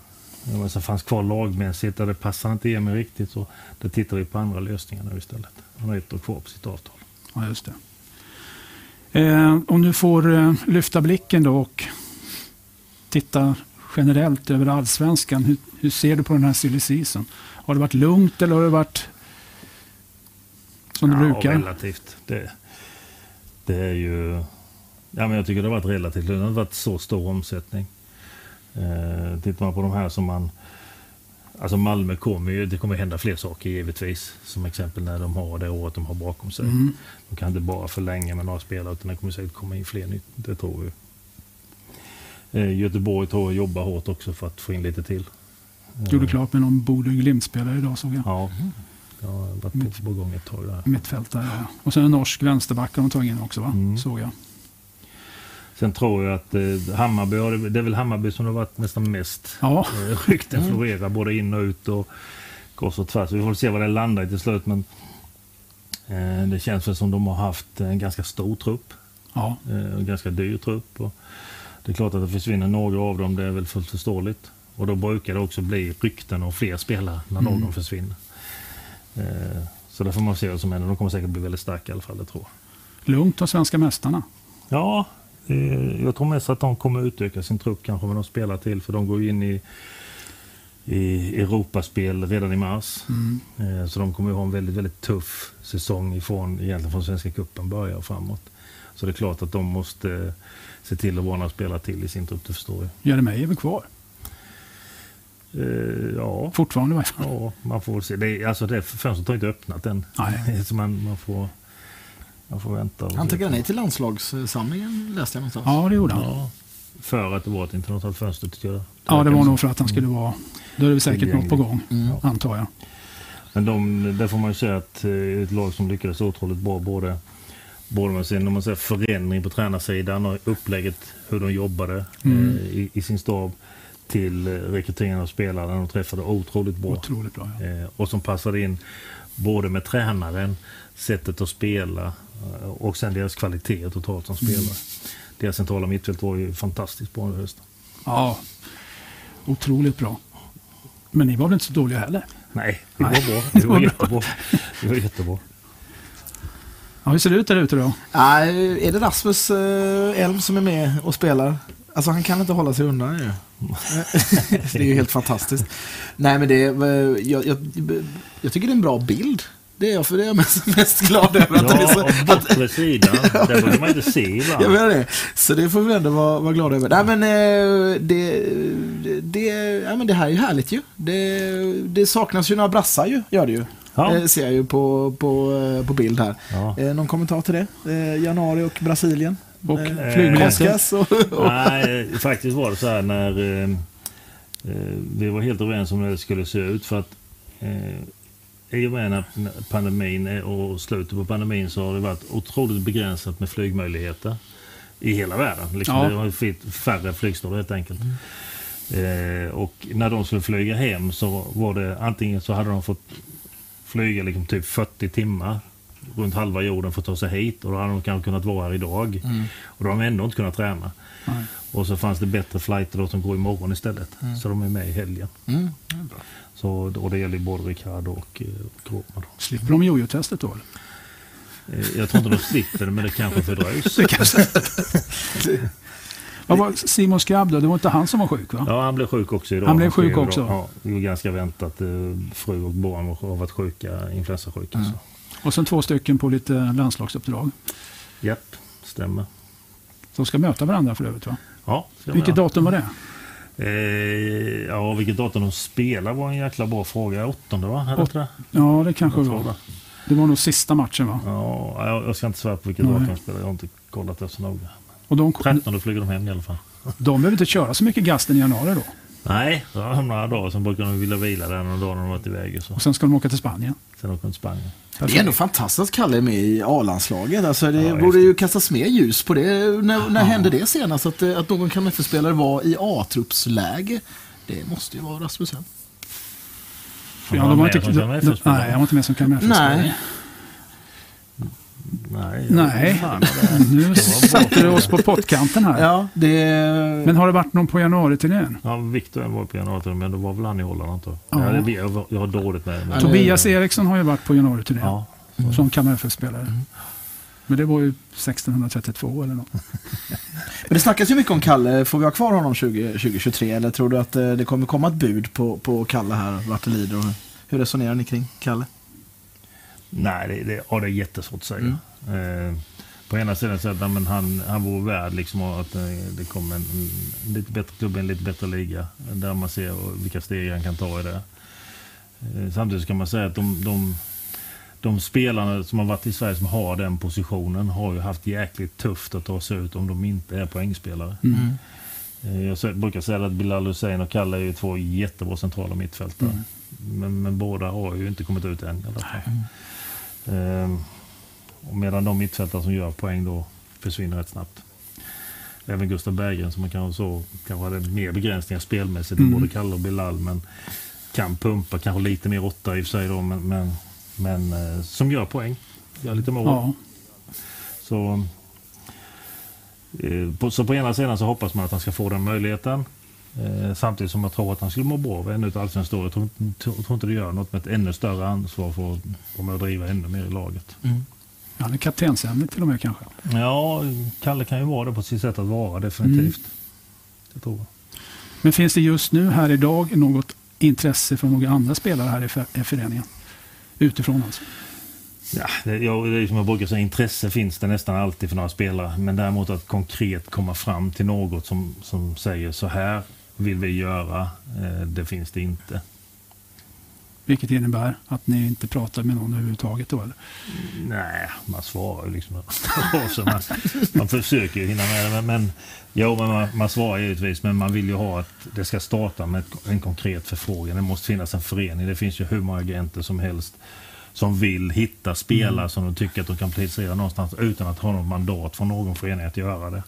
menar, så fanns kvar lagmässigt där det passade inte Emil riktigt så där tittar vi på andra lösningar nu istället. Han har ett år kvar på sitt avtal. Ja, just det. Eh, om du får eh, lyfta blicken då och titta generellt över allsvenskan. Hur, hur ser du på den här silly season? Har det varit lugnt eller har det varit som ja, brukar? relativt. Det, det är ju... Ja, men jag tycker det har varit relativt lugnt. Det har inte varit så stor omsättning. Eh, tittar man på de här som man Alltså Malmö kommer ju, det kommer hända fler saker givetvis. Som exempel när de har det året de har bakom sig. Mm. De kan inte bara förlänga med några spelare utan det kommer säkert komma in fler nytt. Det tror vi. Eh, Göteborg tror jag jobbar hårt också för att få in lite till. Gjorde klart med någon Bodö Glimt-spelare idag såg jag. Ja, jag har varit på, på gång ett tag där. Mittfältare. Ja. Och sen en norsk vänsterback har de tagit in också va? Mm. Såg jag. Sen tror jag att eh, Hammarby, har det är väl Hammarby som det har varit nästan mest Ja, eh, rykten florerar både in och ut och kors och tvärs. Vi får se vad det landar i till slut men eh, det känns väl som de har haft en ganska stor trupp. ja. eh, en ganska dyr trupp. Och det är klart att det försvinner några av dem, det är väl fullt förståeligt. Och då brukar det också bli rykten och fler spelare när Mm. någon försvinner. Eh, så där får man se vad som händer. De kommer säkert bli väldigt starka i alla fall, det tror jag. Lugnt av svenska mästarna. Ja, jag tror mest att de kommer utöka sin trupp kanske med de spelar till. För de går in i, i Europaspel redan i mars. Mm. Eh, så de kommer ha en väldigt, väldigt tuff säsong ifrån, egentligen från Svenska Cupen börjar och framåt. Så det är klart att de måste eh, se till att vara några spelare till i sin trupp, det förstår jag. Jeremejeff är väl kvar? Eh, ja, Fortfarande i varje fall. ja, man får se. Det, är- alltså det fönstret har inte öppnat än. Nej. Så man, man, får, man får vänta. Han tackade nej till landslagssamlingen läste jag någonstans. Ja, det gjorde han. Ja, för att det var ett internationellt fönster tycker jag. Ja, det var nog för att han skulle vara... Då är det säkert något på gång, Mm. antar jag. Men de, där får man ju säga att eh, ett lag som lyckades otroligt bra både, både med sin man säger, förändring på tränarsidan och upplägget hur de jobbade Mm. eh, i, i sin stab till eh, rekryteringen av spelare. De träffade otroligt bra. Otroligt bra. Ja. Eh, och som passade in både med tränaren, sättet att spela eh, och sen deras kvalitet totalt som spelare. Deras centrala mittfält var ju fantastiskt bra under hösten. ja, otroligt bra. Men ni var väl inte så dåliga heller? Nej, det var Nej. bra. Det Det var var bra. jättebra. Det var jättebra. Ja, hur ser det ut där ute då? Nej, är det Rasmus Elm som är med och spelar? Alltså han kan inte hålla sig undan ju. det är ju helt fantastiskt. Nej men det eh, jag, jag, jag tycker det är en bra bild. Det är jag, för det är jag mest, mest glad över. Att det är Ja, så, att, bortre sidan. Där brukar man inte se ibland. jag menar det. Så det får vi ändå vara, vara glada över. Nej men eh, det, det, ja, men det här är ju härligt ju. Det, det saknas ju några brassar ju, gör det ju. Ja. Eh, ser jag ju på, på, på bild här. Ja. Någon kommentar till det? Januari och Brasilien. Och Eh, flygbiljetter? Och, Nej, faktiskt var det så här när eh, eh, vi var helt överens om hur det skulle se ut. För att eh, i och med pandemin och slutet på pandemin så har det varit otroligt begränsat med flygmöjligheter i hela världen. Liksom, Ja. Det har färre flygstråd helt enkelt. Eh, och när de skulle flyga hem så var det antingen så hade de fått flyga liksom typ 40 timmar runt halva jorden för att ta sig hit och då hade de kanske kunnat vara här idag. Och då har de ändå inte kunnat träna. Nej. Och så fanns det bättre flighter då som går imorgon istället. Så de är med i helgen. Mm. Så, och det gäller både Ricardo och, eh, och Roman. Slipper de jojo-testet då? Eh, Jag tror inte de slipper det, men det kanske fördröjs. Det kanske... Vad var Simon Skrabb då? Det var inte han som var sjuk va? Ja, han blev sjuk också idag. Han blev sjuk också? Ja, det var ganska väntat. Eh, Fru och barn har varit sjuka, influensasjuka. Mm. Så. Och sen två stycken på lite landslagsuppdrag. Japp, stämmer. De ska möta varandra för övrigt va? Ja, Vilket datum var det? Eh, ja, vilket datum de spelar var en jäkla bra fråga. Åttonde va? Det Åt-? Ja, det kanske det var. det. Det var nog sista matchen va? Ja, jag, jag ska inte svära på vilket datum de spelar. Jag har inte kollat det så noga. Och de, 13 flyger de hem i alla fall. de behöver inte köra så mycket gasten i januari då. Nej, det har några dagar. Sen brukar de vilja vila där några dagar när de varit iväg. Och så. Och sen ska de åka till Spanien. Sen åker de till Spanien. Det är ändå fantastiskt att Kalle är med i A-landslaget. Alltså det Ja, borde ju kastas mer ljus på det. När, när hände det senast? Att, eh, att någon KMF-spelare var i A-truppsläge? Det måste ju vara Rasmus Elm. Får Ja, de var med inte, som de, KMF-spelare? nej, jag var inte med som KMF. Nej. Nej. Nu satte du oss på pottkanten här. Ja, det... Men har det varit någon på januari-turnén? Ja, Viktor var på januari, men då var väl han i Holland antar jag. Ja. Ja. det, jag, jag har dåligt med det. Men, Tobias Eriksson har ju varit på januari-turnén ja. som KMF-spelare. Men det var ju 1632 eller något. Men det snackas ju mycket om Kalle. Får vi ha kvar honom 20, 2023? Eller tror du att eh, det kommer komma ett bud på, på Kalle här, vart det lider? Och hur resonerar ni kring Kalle? Nej, det, det, ja, det är jättesvårt att säga. Eh, på ena sidan så att ja, men han, han vore värd liksom att eh, det kommer en, en lite bättre klubb, en lite bättre liga. Där man ser vilka steg han kan ta i det. Eh, Samtidigt kan man säga att de, de, de spelarna som har varit i Sverige som har den positionen har ju haft jäkligt tufft att ta sig ut om de inte är poängspelare. Mm. Eh, Jag brukar säga att Bilal Hussein och Kalle är ju två jättebra centrala mittfältare. Mm. Men, men båda har ju inte kommit ut än i alla fall. Ehm, och medan de mittfältare som gör poäng då försvinner rätt snabbt. Även Gustav Berggren som man kanske så kanske hade mer begränsningar spelmässigt än Mm. både Kalle och Bilal. Men kan pumpa, kanske lite mer åtta i och för sig då, men, men, men eh, som gör poäng. Gör lite mål. Ja. Så, eh, så på ena sidan så hoppas man att han ska få den möjligheten. Eh, samtidigt som jag tror att han skulle må bra av ännu ett allsvenskt år. Jag tror, tror, inte det gör något med ett ännu större ansvar för att med och driva ännu mer i laget. Han är kaptensämne till och med kanske. Ja, Kalle kan ju vara det på sitt sätt att vara definitivt. Det tror jag. Men finns det just nu här idag något intresse från några andra spelare här i för- i föreningen? Utifrån alltså. Ja, det, ja, det är som jag brukar säga, intresse finns det nästan alltid för några spelare. Men däremot att konkret komma fram till något som, som säger så här vill vi göra, eh, det finns det inte. Vilket innebär att ni inte pratar med någon överhuvudtaget då eller? Nej, man svarar ju liksom. man, man försöker ju hinna med det. Men, jo, men man, man svarar givetvis, men man vill ju ha att det ska starta med en konkret förfrågan. Det måste finnas en förening. Det finns ju hur många agenter som helst som vill hitta spelare som de tycker att de kan placera någonstans utan att ha något mandat från någon förening att göra det.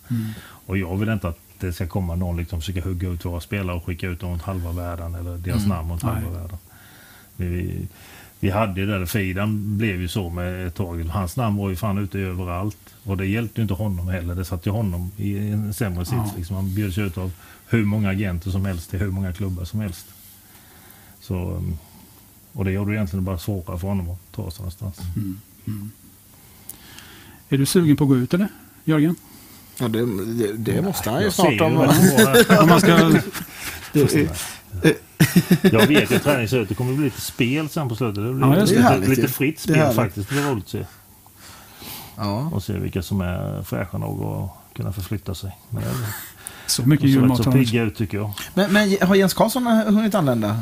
Och jag vill inte att det ska komma någon liksom försöka hugga ut våra spelare och skicka ut dem mot halva världen eller deras namn mot halva Nej. världen. Vi, vi hade ju där, Fidan blev ju så med ett tag. Hans namn var ju fan ute överallt. Och det hjälpte ju inte honom heller. Det satte ju honom i en sämre sits. Ja. Liksom. Han bjöds ut av hur många agenter som helst till hur många klubbar som helst. Så, um, och det gjorde det egentligen bara svårare för honom att ta sig någonstans. Är du sugen på att gå ut eller? Jörgen? Ja, det, det, det måste han ju Jag snart. Om. Om man ska... Jag vet ju träningsslutet. Det kommer bli lite spel sen på slutet. Det blir Ja, det. lite, härligt lite fritt Det spel härligt. faktiskt. Det är roligt att se. ja. Och se vilka som är fräscha nog att kunna förflytta sig. Men det är- Så mycket julmat så pigga ut tycker jag. men, men har Jens Karlsson hunnit anlända?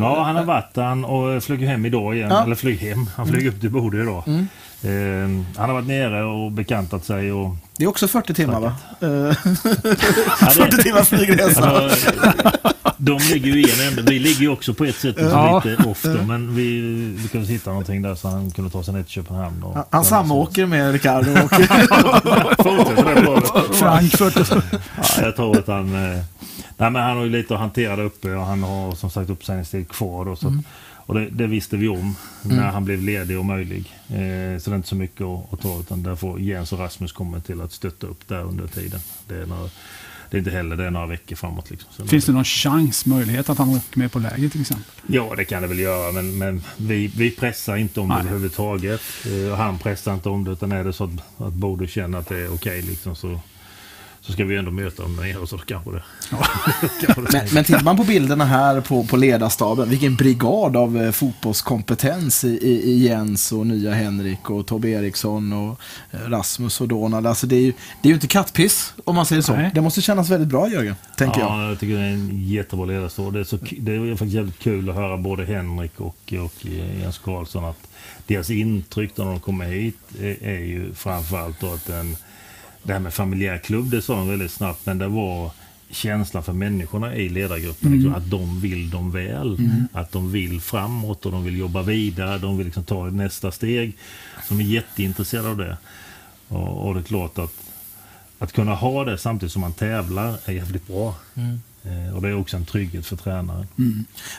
Ja, han har varit han och flög hem idag igen. Ja. Eller flög hem. Han flög upp till Bodø idag. Mm. Eh, han har varit nere och bekantat sig. Och, Det är också 40 timmar va? Eh, Ja, 40 det, timmars flygresa. alltså, de ligger ju i en ände. Vi ligger ju också på ett sätt Ja. lite off då, Men vi lyckades hitta någonting där så han kunde ta sig ner till Köpenhamn. Och, Han- Han samåker med Ricardo och. Frankfurt. Ja, jag tror att han... Eh, nej, men han har ju lite att hantera där uppe och han har som sagt uppsägningstid kvar. Då, så att, och det, det visste vi om när han blev ledig och möjlig. Eh, så det är inte så mycket att, att ta utan där får Jens och Rasmus komma till att stötta upp där under tiden. Det är, några, det är inte heller det är några veckor framåt. Liksom. Så Finns det någon chans, möjlighet att han åker med på läger till exempel? Ja, det kan det väl göra, men, men vi, vi pressar inte om det Nej. överhuvudtaget. Eh, han pressar inte om det, utan är det så att, att Bodö känner att det är okej liksom, så, så ska vi ändå möta dem nere, så kanske det... kanske det Men, men tittar man på bilderna här på, på ledarstaben, vilken brigad av eh, fotbollskompetens i, i, i Jens och nya Henrik och Tobbe Eriksson och eh, Rasmus och Donald. Alltså det är ju, det är ju inte kattpiss om man säger så. Nej. Det måste kännas väldigt bra Jörgen, tänker jag. Ja, jag tycker det är en jättebra ledarstor. Det är, så, det är faktiskt jävligt kul att höra både Henrik och, och Jens Karlsson att deras intryck när de kommer hit är, är ju framförallt då att den, det här med familjär klubb, det sa de väldigt snabbt, men det var känslan för människorna i ledargruppen. Liksom, att de vill dem väl. Att de vill framåt och de vill jobba vidare. De vill liksom ta nästa steg. De är jätteintresserade av det. Och, och det är klart att att kunna ha det samtidigt som man tävlar är jävligt bra. Eh, och det är också en trygghet för tränaren.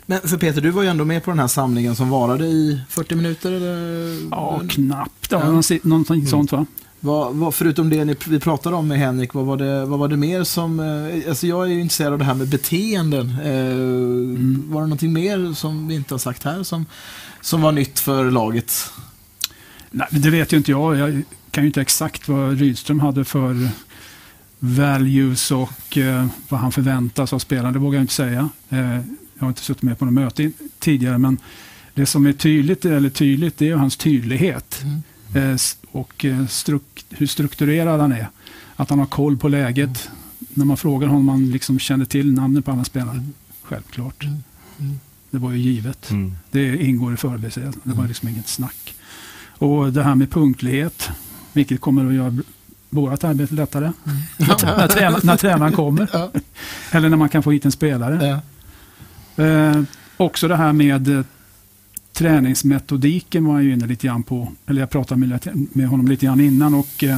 Men för Peter, du var ju ändå med på den här samlingen som varade i 40 minuter. Eller? Ja, knappt. Ja, någonting- Någonting sånt va? Vad, vad, förutom det ni, vi pratade om med Henrik, vad var det, vad var det mer som... Eh, alltså jag är ju intresserad av det här med beteenden. Eh, Var det någonting mer som vi inte har sagt här som, som var nytt för laget? Nej, det vet ju inte jag. Jag kan ju inte exakt vad Rydström hade för values och eh, vad han förväntas av spelarna. Det vågar jag inte säga. Eh, jag har inte suttit med på något möte tidigare, men det som är tydligt, eller tydligt, det är hans tydlighet. S- och eh, struk- hur strukturerad han är. Att han har koll på läget. När man frågar honom om han liksom känner till namnet på alla spelare. Självklart. Det var ju givet. Mm. Det ingår i förberedelsen. Det var liksom inget snack. Och det här med punktlighet, vilket kommer att göra vårt arbete lättare. när, tränaren, när tränaren kommer. Ja. Eller när man kan få hit en spelare. Ja. Eh, också det här med eh, träningsmetodiken var jag ju inne lite grann på. Eller jag pratade med, med honom lite grann innan. Och, eh,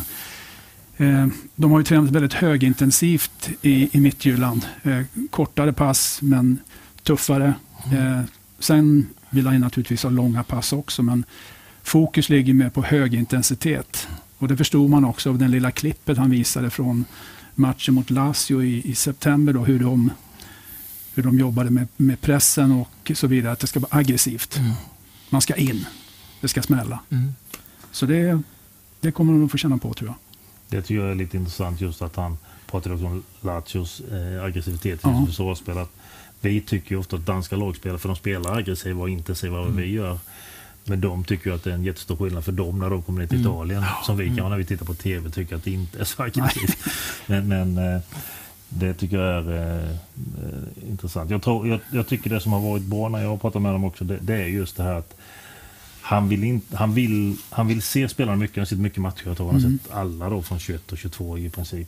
eh, de har ju tränat väldigt högintensivt i, i Midtjylland. Eh, kortare pass men tuffare. Eh, sen vill han naturligtvis ha långa pass också. Men fokus ligger mer på hög intensitet. Och det förstod man också av den lilla klippet han visade från matchen mot Lazio i, i september. Då, hur de hur de jobbade med, med pressen och så vidare. Att det ska vara aggressivt. Mm. Man ska in. Det ska smälla. Mm. Så det, det kommer de att få känna på tror jag. Det tycker jag är lite intressant just att han också om Lazios eh, aggressivitet i Ja. sitt försvarsspel. Att Vi tycker ju ofta att danska lagspelare, för de spelar aggressiva och intensiva vad vi gör. Men de tycker ju att det är en jättestor skillnad för dem när de kommer ner till Italien. Som vi kan när vi tittar på TV tycker att det inte är så aggressivt. Men, men eh, det tycker jag är eh, intressant. Jag, tror, jag, jag tycker det som har varit bra när jag har pratat med dem också, det, det är just det här att han vill, inte, han, vill, han vill se spelarna mycket. Han har sett mycket matcher. Jag tror han har sett alla då från 21 och 22 i princip.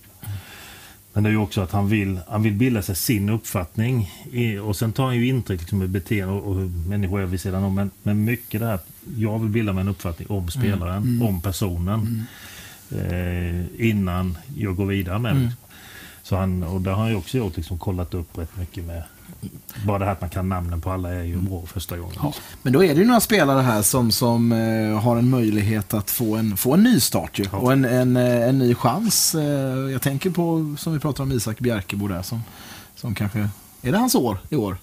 Men det är ju också att han vill, han vill bilda sig sin uppfattning. I, och sen tar han ju intryck liksom, med beteende och, och hur människor är vid sidan om. Men, men mycket det här att jag vill bilda mig en uppfattning om spelaren, om personen. Eh, innan jag går vidare med det. Så han, och det har han ju också gjort, liksom, kollat upp rätt mycket med. Bara det här att man kan namnen på alla är ju bra första gången. Ja. Men då är det ju några spelare här som, som eh, har en möjlighet att få en, få en ny start ju. Ja. Och en, en, eh, en ny chans. Eh, jag tänker på, som vi pratar om, Isak Bjerkebo där som, som kanske, är det hans år i år?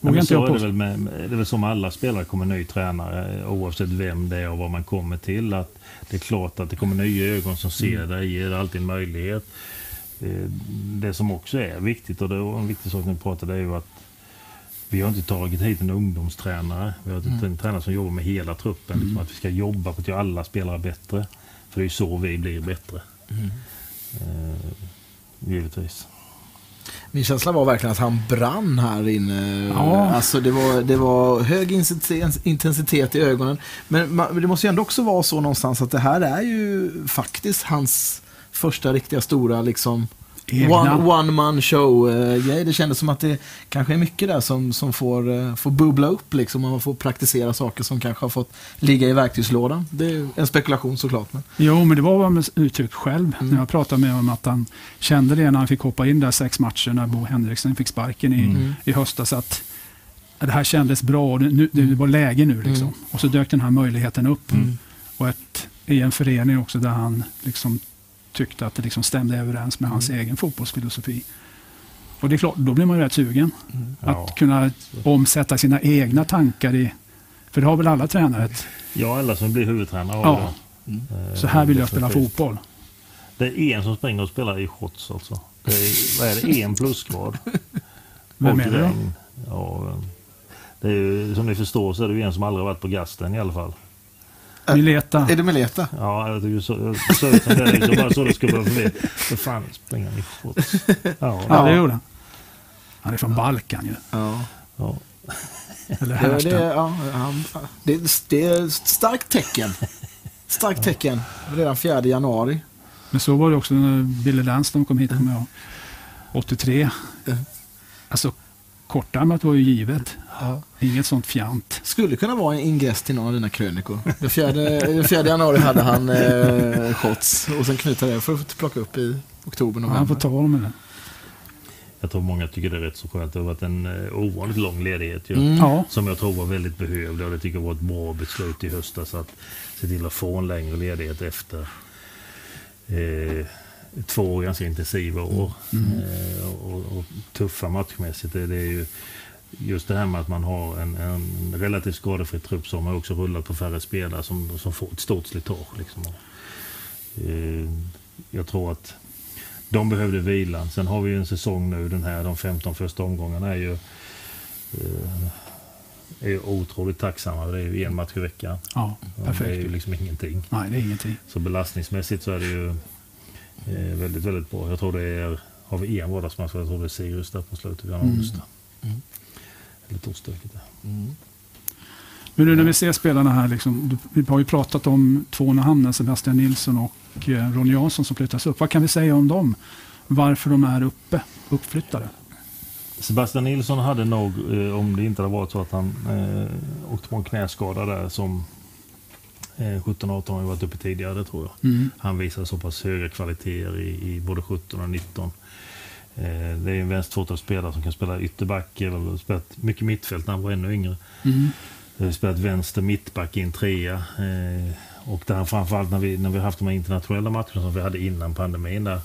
Vågar men så är det, väl med, med- det är väl som alla spelare kommer ny tränare eh, oavsett vem det är och vad man kommer till. Att det är klart att det kommer nya ögon som ser Mm. dig, ger alltid en möjlighet. Eh, Det som också är viktigt och det är en viktig sak när vi pratar det är ju att vi har inte tagit hit en ungdomstränare. Vi har Mm. en tränare som jobbar med hela truppen. Liksom att vi ska jobba på att göra alla spelare bättre. För det är ju så vi blir bättre. Mm. Eh, givetvis. Min känsla var verkligen att han brann här inne. Ja. Alltså det var, det var hög intensitet- i ögonen. Men det måste ju ändå också vara så någonstans att det här är ju faktiskt hans första riktiga stora liksom Egna. one, one man show eh, grej. Det kändes som att det kanske är mycket där som, som får, eh, får bubbla upp liksom. Och man får praktisera saker som kanske har fått ligga i verktygslådan. Det är en spekulation såklart. Men. Jo, men det var vad han uttryckt själv. När jag pratade med honom att han kände det när han fick hoppa in där sex matcher när Bo Henriksen fick sparken i, Mm. i höstas. Att det här kändes bra och nu, det var läge nu. Liksom. Mm. Och så dök den här möjligheten upp. Mm. Och ett, i en förening också där han liksom tyckte att det liksom stämde överens med hans egen fotbollsfilosofi. Och det är klart, då blir man ju rätt sugen. Ja. Att kunna omsätta sina egna tankar i... För det har väl alla tränare? ett- Ja, alla som blir huvudtränare Ja. Eh, Så här vill jag spela fotboll. Det är en som springer och spelar i shots alltså. Det är, vad är det? En plusgrad. Vem är det då? Ja, det är ju, som ni förstår så är det ju en som aldrig varit på gasten i alla fall. Mileta. Är det Mileta? Ja, jag tycker så, jag såg. Liksom, bara så det skulle vara förbi. För fan springer han i shots. Ja, Ja, det gjorde han. Han är från Balkan ju. Ja. ja. Eller Det, det, Härsta. ja, han, det, det är ett starkt tecken. Starkt tecken. Redan 4 januari. Men så var det också när Billy Lanston kom hit, kommer jag ihåg. 83. Ja. Alltså, kortärmat var ju givet. Ja. Inget sånt fjant. Skulle kunna vara en ingress till någon av dina krönikor. Den 4, den 4 januari hade han eh, shots och sen knyta det för att plocka upp i oktober, Ja, han får november. ta honom med det. Jag tror många tycker det är rätt så skönt. Det har varit en eh, ovanligt lång ledighet. Ju. Mm. Som jag tror var väldigt behövlig och det tycker jag var ett bra beslut i höstas att se till att få en längre ledighet efter eh, två ganska intensiva år. Eh, och, och tuffa matchmässigt. Det, det är ju just det här med att man har en, en relativt skadefri trupp som har också rullat på färre spelare som, som får ett stort slitage. Liksom. Eh, jag tror att de behövde vila. Sen har vi ju en säsong nu, den här, de 15 första omgångarna är ju eh, är ju otroligt tacksamma. Det är ju en match i veckan. ja Och Det är perfekt. ju liksom ingenting. Nej, det är ingenting. Så belastningsmässigt så är det ju eh, väldigt, väldigt bra. Jag tror det är, har vi en vardagsmatch, jag tror det är Sirius där på slutet. Vi har Mm. Augusta. Eller torsdag. det är. Men nu när vi ser spelarna här, liksom, vi har ju pratat om två namnen, Sebastian Nilsson och eh, Ronny Jansson som flyttas upp. Vad kan vi säga om dem? Varför de är uppe, uppflyttade? Sebastian Nilsson hade nog, eh, om det inte hade varit så att han eh, åkte på en knäskada där som eh, 17-18 har varit uppe tidigare, tror jag. Mm. Han visade så pass höga kvaliteter i, i både 17 och 19. Eh, det är en vänsterfotad spelare som kan spela ytterback eller spelat mycket mittfält när han var ännu yngre. Mm. Eh, spelat vänster mittback i en trea. Eh, och där han framförallt när vi, när vi haft de här internationella matcherna som vi hade innan pandemin där.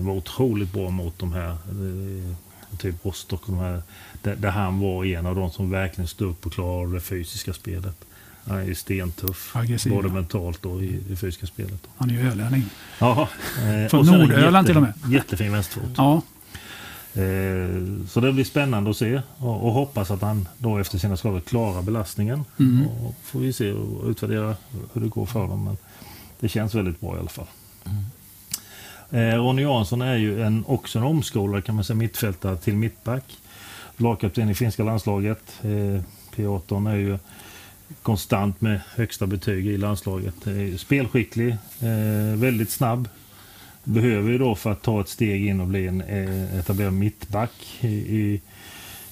Var otroligt bra mot de här, typ Rostock och de här. Där han var en av de som verkligen stod upp och klarade det fysiska spelet. Han är ju stentuff. Aggressiv. Både mentalt och i det fysiska spelet. Han är ju ölänning. Ja, eh, Från Nordirland till och med. Jättefin vänsterfot. Ja, Eh, så det blir spännande att se och, hoppas att han då efter sina skador klarar belastningen. Mm. Och får vi se och utvärdera hur det går för dem. Men det känns väldigt bra i alla fall. Eh, Ronny Jansson är ju en, också en omskolare kan man säga, mittfältare till mittback. Lagkapten i finska landslaget. Eh, P18 är ju konstant med högsta betyg i landslaget. Spelskicklig, eh, väldigt snabb. Behöver ju då för att ta ett steg in och bli en eh, etablerad mittback i, i,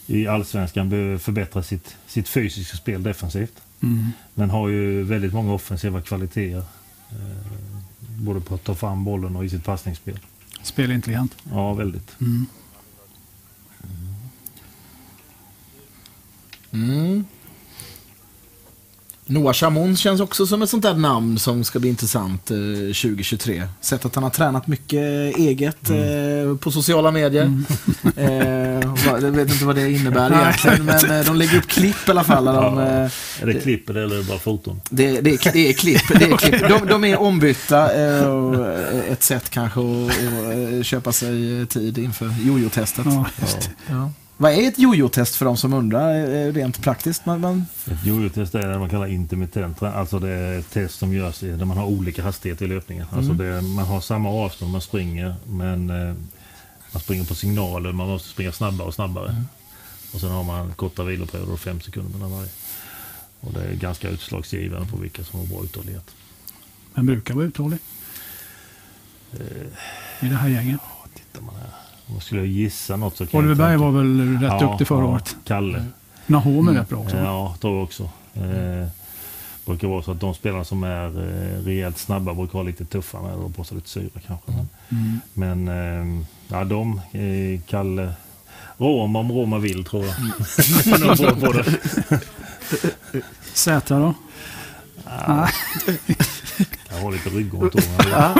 i allsvenskan behöver förbättra sitt, sitt fysiska spel defensivt. mm. Men har ju väldigt många offensiva kvaliteter. Eh, både på att ta fram bollen och i sitt passningsspel. spelintelligent. Ja, väldigt. Mm. Mm. Noah Chamon känns också som ett sånt där namn som ska bli intressant eh, 2023. Sett att han har tränat mycket eget eh, på sociala medier. Eh, vad- jag vet inte vad det innebär egentligen, men eh, de lägger upp klipp i alla fall. De, eh, Är det klipp eller är det bara foton? det, det, är, det är klipp. Det är klipp. De, de är ombytta. Eh, eh, ett sätt kanske att, eh, köpa sig tid inför jojo-testet. Ja, Ja. Ja. Vad är ett jojo-test för de som undrar eh, rent praktiskt? Man, man, Ett jojo-test är det man kallar intermittent. Alltså det är ett test som görs där man har olika hastighet i löpningen. Alltså det, man har samma avstånd man springer men eh, man springer på signaler. Man måste springa snabbare och snabbare. Och sen har man korta viloperioder och fem sekunder mellan varje. Och det är ganska utslagsgivande på vilka som har bra uthållighet. Men brukar vara uthållig. I det här gänget. Tittar man här. Om jag skulle gissa något så kan Oliver jag Berg var väl rätt Ja, duktig förra ja, året. Kalle. Nahom är rätt bra också. Ja, tror jag också. Eh, brukar vara så att de spelarna som är eh, rejält snabba brukar vara lite tuffare med och på sig lite syra kanske. Men, Mm. men eh, ja, de, eh, Kalle, Roma om Roma vill tror jag. Mm. De. Sätra då? Ja, jag har lite ryggont då. Ja.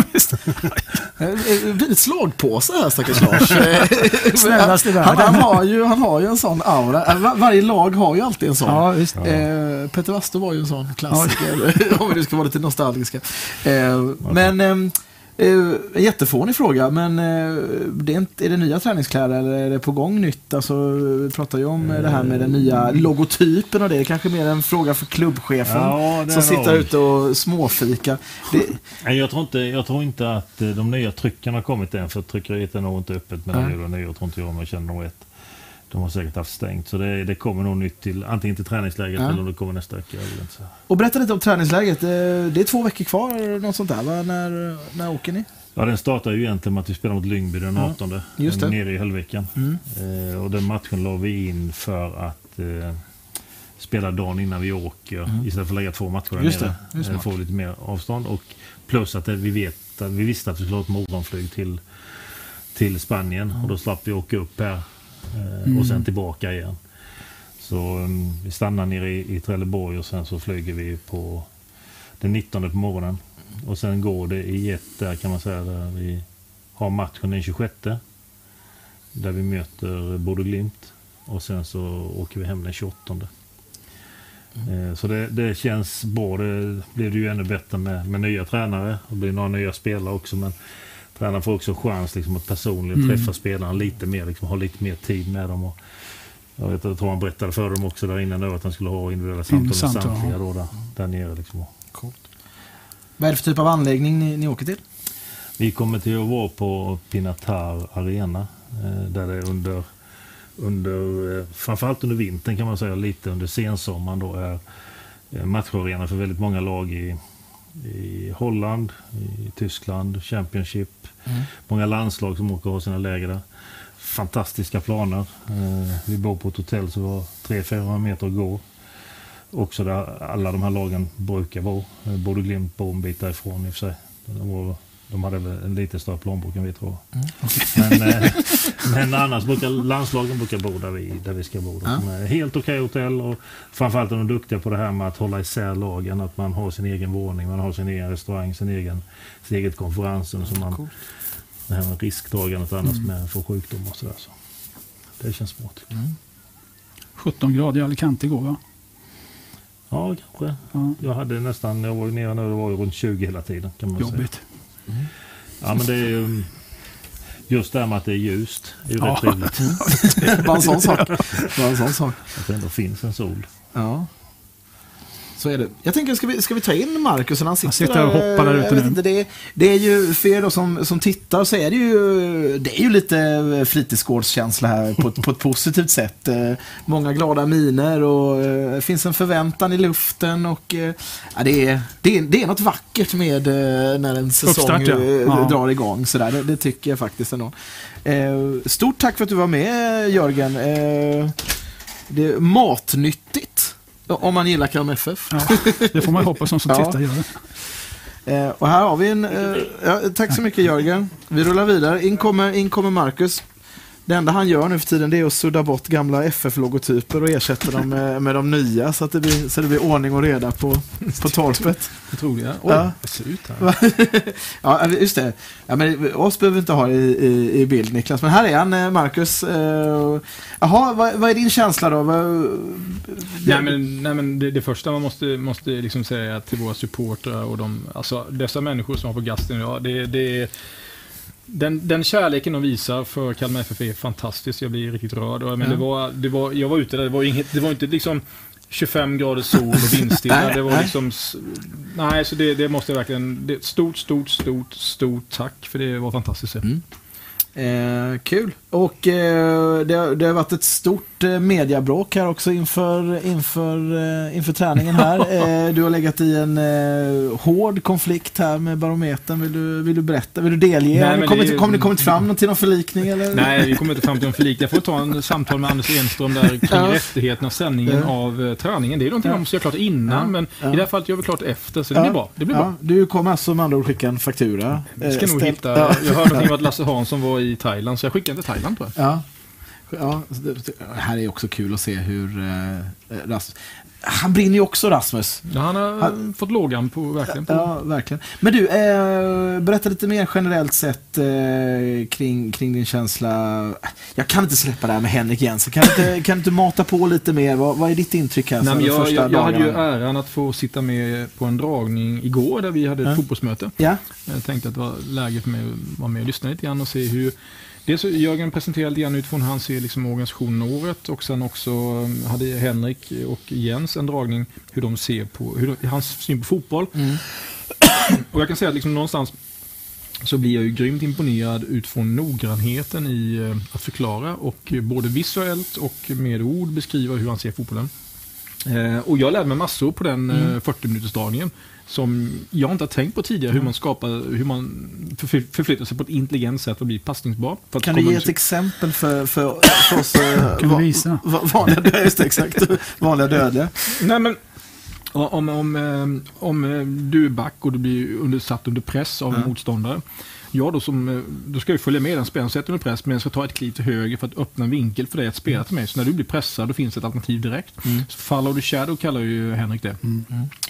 Eh, eh, Vit slagpåse här stackars Lars. Eh, Snällast i han, han, har ju, han har ju en sån aura. Eh, var- Varje lag har ju alltid en sån. Ja, visst. Ja. Eh, Peter Waster var ju en sån klassiker, om vi nu ska vara lite nostalgiska. Eh, men, ehm, eh, jättefånig fråga, men eh, det är, inte, är det nya träningskläder eller är det på gång nytt? Alltså, vi pratar ju om eh, det här med den nya logotypen och det. Det är kanske mer en fråga för klubbchefen Ja, det som sitter ute och småfikar. Det, Nej, jag, tror inte, jag tror inte att eh, de nya trycken har kommit än, för tryckeriet är nog inte öppet Nej. jul och nyår, tror inte jag, om jag känner rätt. De har säkert haft stängt, så det, det kommer nog nytt till antingen till träningsläget Ja. eller om det kommer nästa vecka. Och berätta lite om träningsläget. Eh, Det är två veckor kvar, något sånt där. Va? När, när åker ni? Ja, den startar ju egentligen med att vi spelar mot Lyngby den Ja, 18. just det. Nere i Höllviken. Mm. Eh, och den matchen la vi in för att eh, spela dagen innan vi åker Mm. istället för att lägga två matcher där Just nere. det, det är Eh, smart. få lite mer avstånd. Och plus att vi, vet, att vi visste att vi skulle ha ett morgonflyg till, till Spanien och då slapp vi åka upp här eh, Mm. och sen tillbaka igen. Så um, vi stannar nere i, i Trelleborg och sen så flyger vi på den 19 på morgonen. Och sen går det i ett där kan man säga där vi har matchen den 26. Där vi möter Bodo Glimt. Och sen så åker vi hem den 28. Mm. Eh, så det, det känns bra. Det blir det ju ännu bättre med, med nya tränare. Det blir några nya spelare också. Men tränaren får också chans liksom, att personligen Mm. träffa spelarna lite mer. Liksom, ha lite mer tid med dem. Och, jag, vet, jag tror han berättade för dem också där innan då, att han skulle ha individuella samtal med samtliga ja. då, där, där nere. Liksom. Vad är det för typ av anläggning ni, ni åker till? Vi kommer till att vara på Pinatar Arena. eh, Där det under under, eh, framförallt under vintern kan man säga, lite under sensommaren då är eh, matcharena för väldigt många lag i, i Holland, i Tyskland, Championship. Mm. Många landslag som åker och har sina läger där. Fantastiska planer. Eh, vi bor på ett hotell som var 300-400 meter att gå. Också där alla de här lagen brukar vara. Eh, Borde Glimt bor en bit därifrån i och för sig. De, var, de hade väl en lite större plånbok än vi tror Mm, men, eh, men annars brukar landslagen brukar bo där vi, där vi ska bo. Ja. Helt okej hotell och framförallt är de duktiga på det här med att hålla isär lagen. Att man har sin egen våning, man har sin egen restaurang, sin egen, sitt eget konferensrum. Så man, Coolt. det här med risktagandet annars med att få sjukdom och sådär. Så. Det känns smart. tycker jag. 17 grader i Alicante igår va? Ja, kanske. Ja. Jag hade nästan, jag var ju nere nu, det var ju runt 20 hela tiden. Kan man säga. Jobbigt. Ja, men det är ju... Just det här med att det är ljust är ju Ja. rätt trevligt. Bara en sån sak. Bara en sån sak. Att det ändå finns en sol. Ja. Så är det. Jag tänker, ska vi, ska vi ta in Marcus? när Han sitter, sitter och hoppar där ute Jag vet nu. inte, det, det är ju, för er då som, som tittar så är det ju, det är ju lite fritidsgårdskänsla här på, på ett positivt sätt. Eh, Många glada miner och eh, det finns en förväntan i luften och eh, ja, det, är, det, är, det är något vackert med eh, när en säsong Uppstart, ja. eh, Ja. drar igång. Sådär. Det, det tycker jag faktiskt ändå. Eh, Stort tack för att du var med Jörgen. Eh, Det är matnyttigt. Om man gillar Kalmar FF. Ja, det får man hoppas som som Ja. tittar gör. Eh, och här har vi en... Eh, ja, tack så mycket Jörgen. Vi rullar vidare. In kommer, in kommer Marcus. Det enda han gör nu för tiden det är att sudda bort gamla FF-logotyper och ersätta dem med, med de nya så att det blir, så det blir ordning och reda på, på torpet. Otroliga. Oj, Ja. det ser ut här. ja, just det. Ja, men oss behöver vi inte ha i, i, i bild Niklas, men här är han, eh, Marcus. Eh, Jaha, vad, vad är din känsla då? Vad, Nej men, nej, men det, det första man måste, måste liksom säga till våra supportrar och de, alltså dessa människor som har på gasten idag, det, det är den, den kärleken de visar för Kalmar FF är fantastisk. Jag blir riktigt rörd. Och, men Ja. det var, det var, jag var ute där, det var, inget, det var inte liksom 25 grader sol och vindstilla. Det var liksom... Nej, så det, det måste jag verkligen... Det, stort, stort, stort, stort tack för det var fantastiskt. Mm. Eh, kul. Och eh, det, har- det har varit ett stort eh, mediabråk här också inför, inför, eh, inför träningen här. Eh, du har legat i en eh, hård konflikt här med Barometern. Vill du, vill du berätta? Vill du delge? Nej, det är ju- ni kommit fram till någon förlikning? Eller? Nej, vi kommer inte fram till en förlik. Jag får ta en samtal med Anders Enström där kring Ja. rättigheterna av sändningen Ja. av eh, träningen. Det är någonting Ja. de måste göra klart innan, Ja. men Ja. i det här fallet gör vi klart efter, så det blir bra. Det blir bra. du kommer alltså med andra ord skicka en faktura? Vi ska nog hitta... Ja. Jag hörde någonting om att Lasse Hansson var i Thailand, så jag skickar till Thailand tror jag. Ja. ja det, här är också kul att se hur eh, Rasmus... Han brinner ju också Rasmus. Ja, han har Han- fått lågan på, verkligen på. Ja, verkligen. Men du, eh, berätta lite mer generellt sett eh, kring, kring din känsla. Jag kan inte släppa det här med Henrik Jensen. Kan du inte, kan du inte mata på lite mer? Vad, vad är ditt intryck här? Nej, men jag, första jag, jag hade ju äran att få sitta med på en dragning igår där vi hade ett Ja. fotbollsmöte. Ja, Jag tänkte att det var läge för mig att vara med och lyssna lite grann och se hur Dels Jörgen presenterade lite grann utifrån hur han ser liksom organisationen året och sen också um, hade Henrik och Jens en dragning hur de ser på, hur de, hans syn på fotboll. Mm. Och jag kan säga att liksom någonstans så blir jag ju grymt imponerad utifrån noggrannheten i eh, att förklara och eh, både visuellt och med ord beskriva hur han ser fotbollen. Eh, och jag lärde mig massor på den Mm. eh, 40 minuters dragningen som jag inte har tänkt på tidigare, hur man skapar, hur man förfly- förflyttar sig på ett intelligent sätt och blir passningsbar. För att kan du ge ett exempel för, för, för oss eh, Kan va- visa? va- vanliga, dö- just det, exakt, vanliga dödliga? Nej, men om, om, om eh, du är back och du blir under, satt under press av en Ja. motståndare. Jag då, som, eh, då ska jag följa med den spelaren sätter under press men jag ska ta ett kliv till höger för att öppna en vinkel för dig att spela till mig. Så när du blir pressad då finns ett alternativ direkt. Mm. Så follow the shadow kallar ju Henrik det.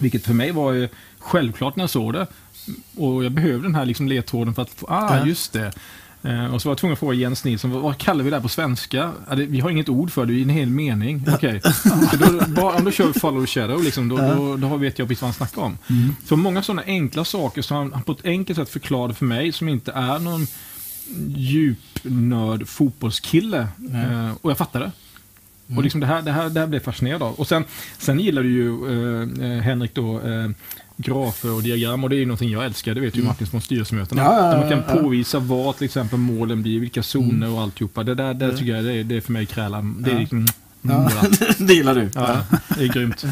Vilket för mig var självklart när jag såg det. Och jag behövde den här liksom ledtråden för att få, ah Ja. just det. Eh, och så var jag tvungen att fråga Jens Nilsson, vad, kallar vi det här på svenska? Vi har inget ord för det, det är en hel mening. Okej, Så då, om du kör follow shadow, liksom, då, då, då vet jag precis vad han snackar om. Så många sådana enkla saker som han, han på ett enkelt sätt förklarade för mig, som inte är någon djupnörd fotbollskille. Eh, och jag fattade. Och liksom det, här, det, här, det här blev jag fascinerad av. Och sen, sen gillar du ju eh, eh, Henrik då, eh, grafer och diagram och det är ju någonting jag älskar. Det vet ju Martin från styrelsemötena. Ja, ja, Där man kan ja, ja. påvisa var till exempel målen blir, vilka zoner och alltihopa. Det där, där tycker jag det är, det är för mig krälan. Det är Ja. liksom... Ja, Mm, det gillar du. ja, det är grymt.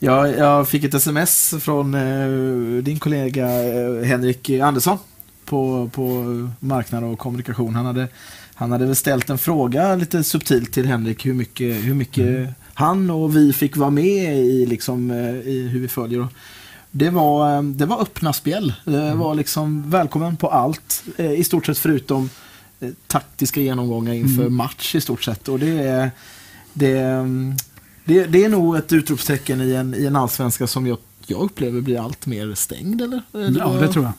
Jag, jag fick ett sms från eh, din kollega eh, Henrik Andersson på, på marknad och kommunikation. Han hade, han hade väl ställt en fråga lite subtilt till Henrik hur mycket, hur mycket han och vi fick vara med i, liksom, eh, i hur vi följer. Och Det var, eh, det var öppna spel. Det var liksom välkommen på allt. eh, I stort sett förutom eh, taktiska genomgångar inför match i stort sett. Och det är, det, mm, det, det är nog ett utropstecken i en, i en allsvenska som jag, jag upplever blir allt mer stängd. Eller? eller Ja, det tror jag.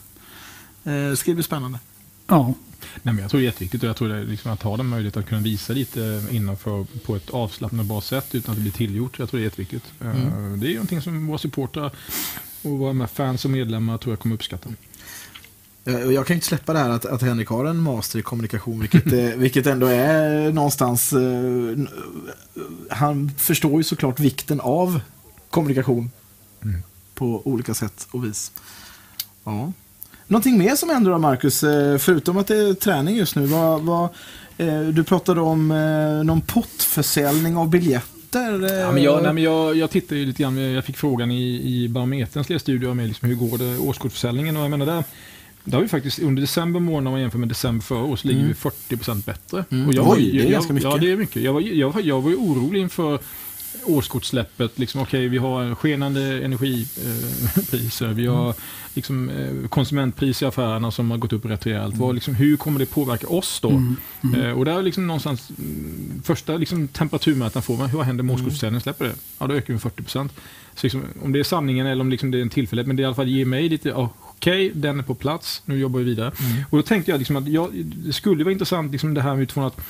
Det ska bli spännande. Ja, Nej, men jag tror det är jätteviktigt och jag tror det är liksom att ha den möjligheten att kunna visa lite innanför på ett avslappnat bra sätt utan att det blir tillgjort. Jag tror det är jätteviktigt. Mm. Det är någonting som våra supportrar och våra med fans och medlemmar tror jag kommer uppskatta. Eh, Jag kan inte släppa det här att, att Henrik har en master i kommunikation, vilket, eh, vilket ändå är någonstans... eh, Han förstår ju såklart vikten av kommunikation Mm. på olika sätt och vis. Ja. Någonting mer som händer då, Marcus? Förutom att det är träning just nu. Vad, vad, du pratade om någon pottförsäljning av biljetter. Eh, Ja, men jag, nej, men jag, jag tittade ju lite grann, jag fick frågan i, i Barometerns lilla studie med liksom, hur går det årskortsförsäljningen och jag menar där där har vi faktiskt under december månad om man jämför med december förra året så ligger Mm. vi 40% bättre. Mm. Och jag Oj, det är jag, ganska mycket. Ja, det är mycket. Jag var, jag, jag var ju orolig inför årskortssläppet. Liksom, Okej, vi har skenande energipriser. vi har liksom, eh, konsumentpriser i affärerna som har gått upp rätt rejält. Vad, liksom, hur kommer det påverka oss då? Mm. Mm. Eh, och där är liksom någonstans mm, första liksom, temperaturmätaren får man. Hur händer med årskortsförsäljningen? Släpper det? Ja, då ökar vi med 40 procent. Liksom, om det är sanningen eller om liksom det är en tillfällighet, men det i alla fall ger mig lite, ja, okej, den är på plats, nu jobbar vi vidare. Och då tänkte jag liksom att jag, det skulle vara intressant liksom det här utifrån att eh,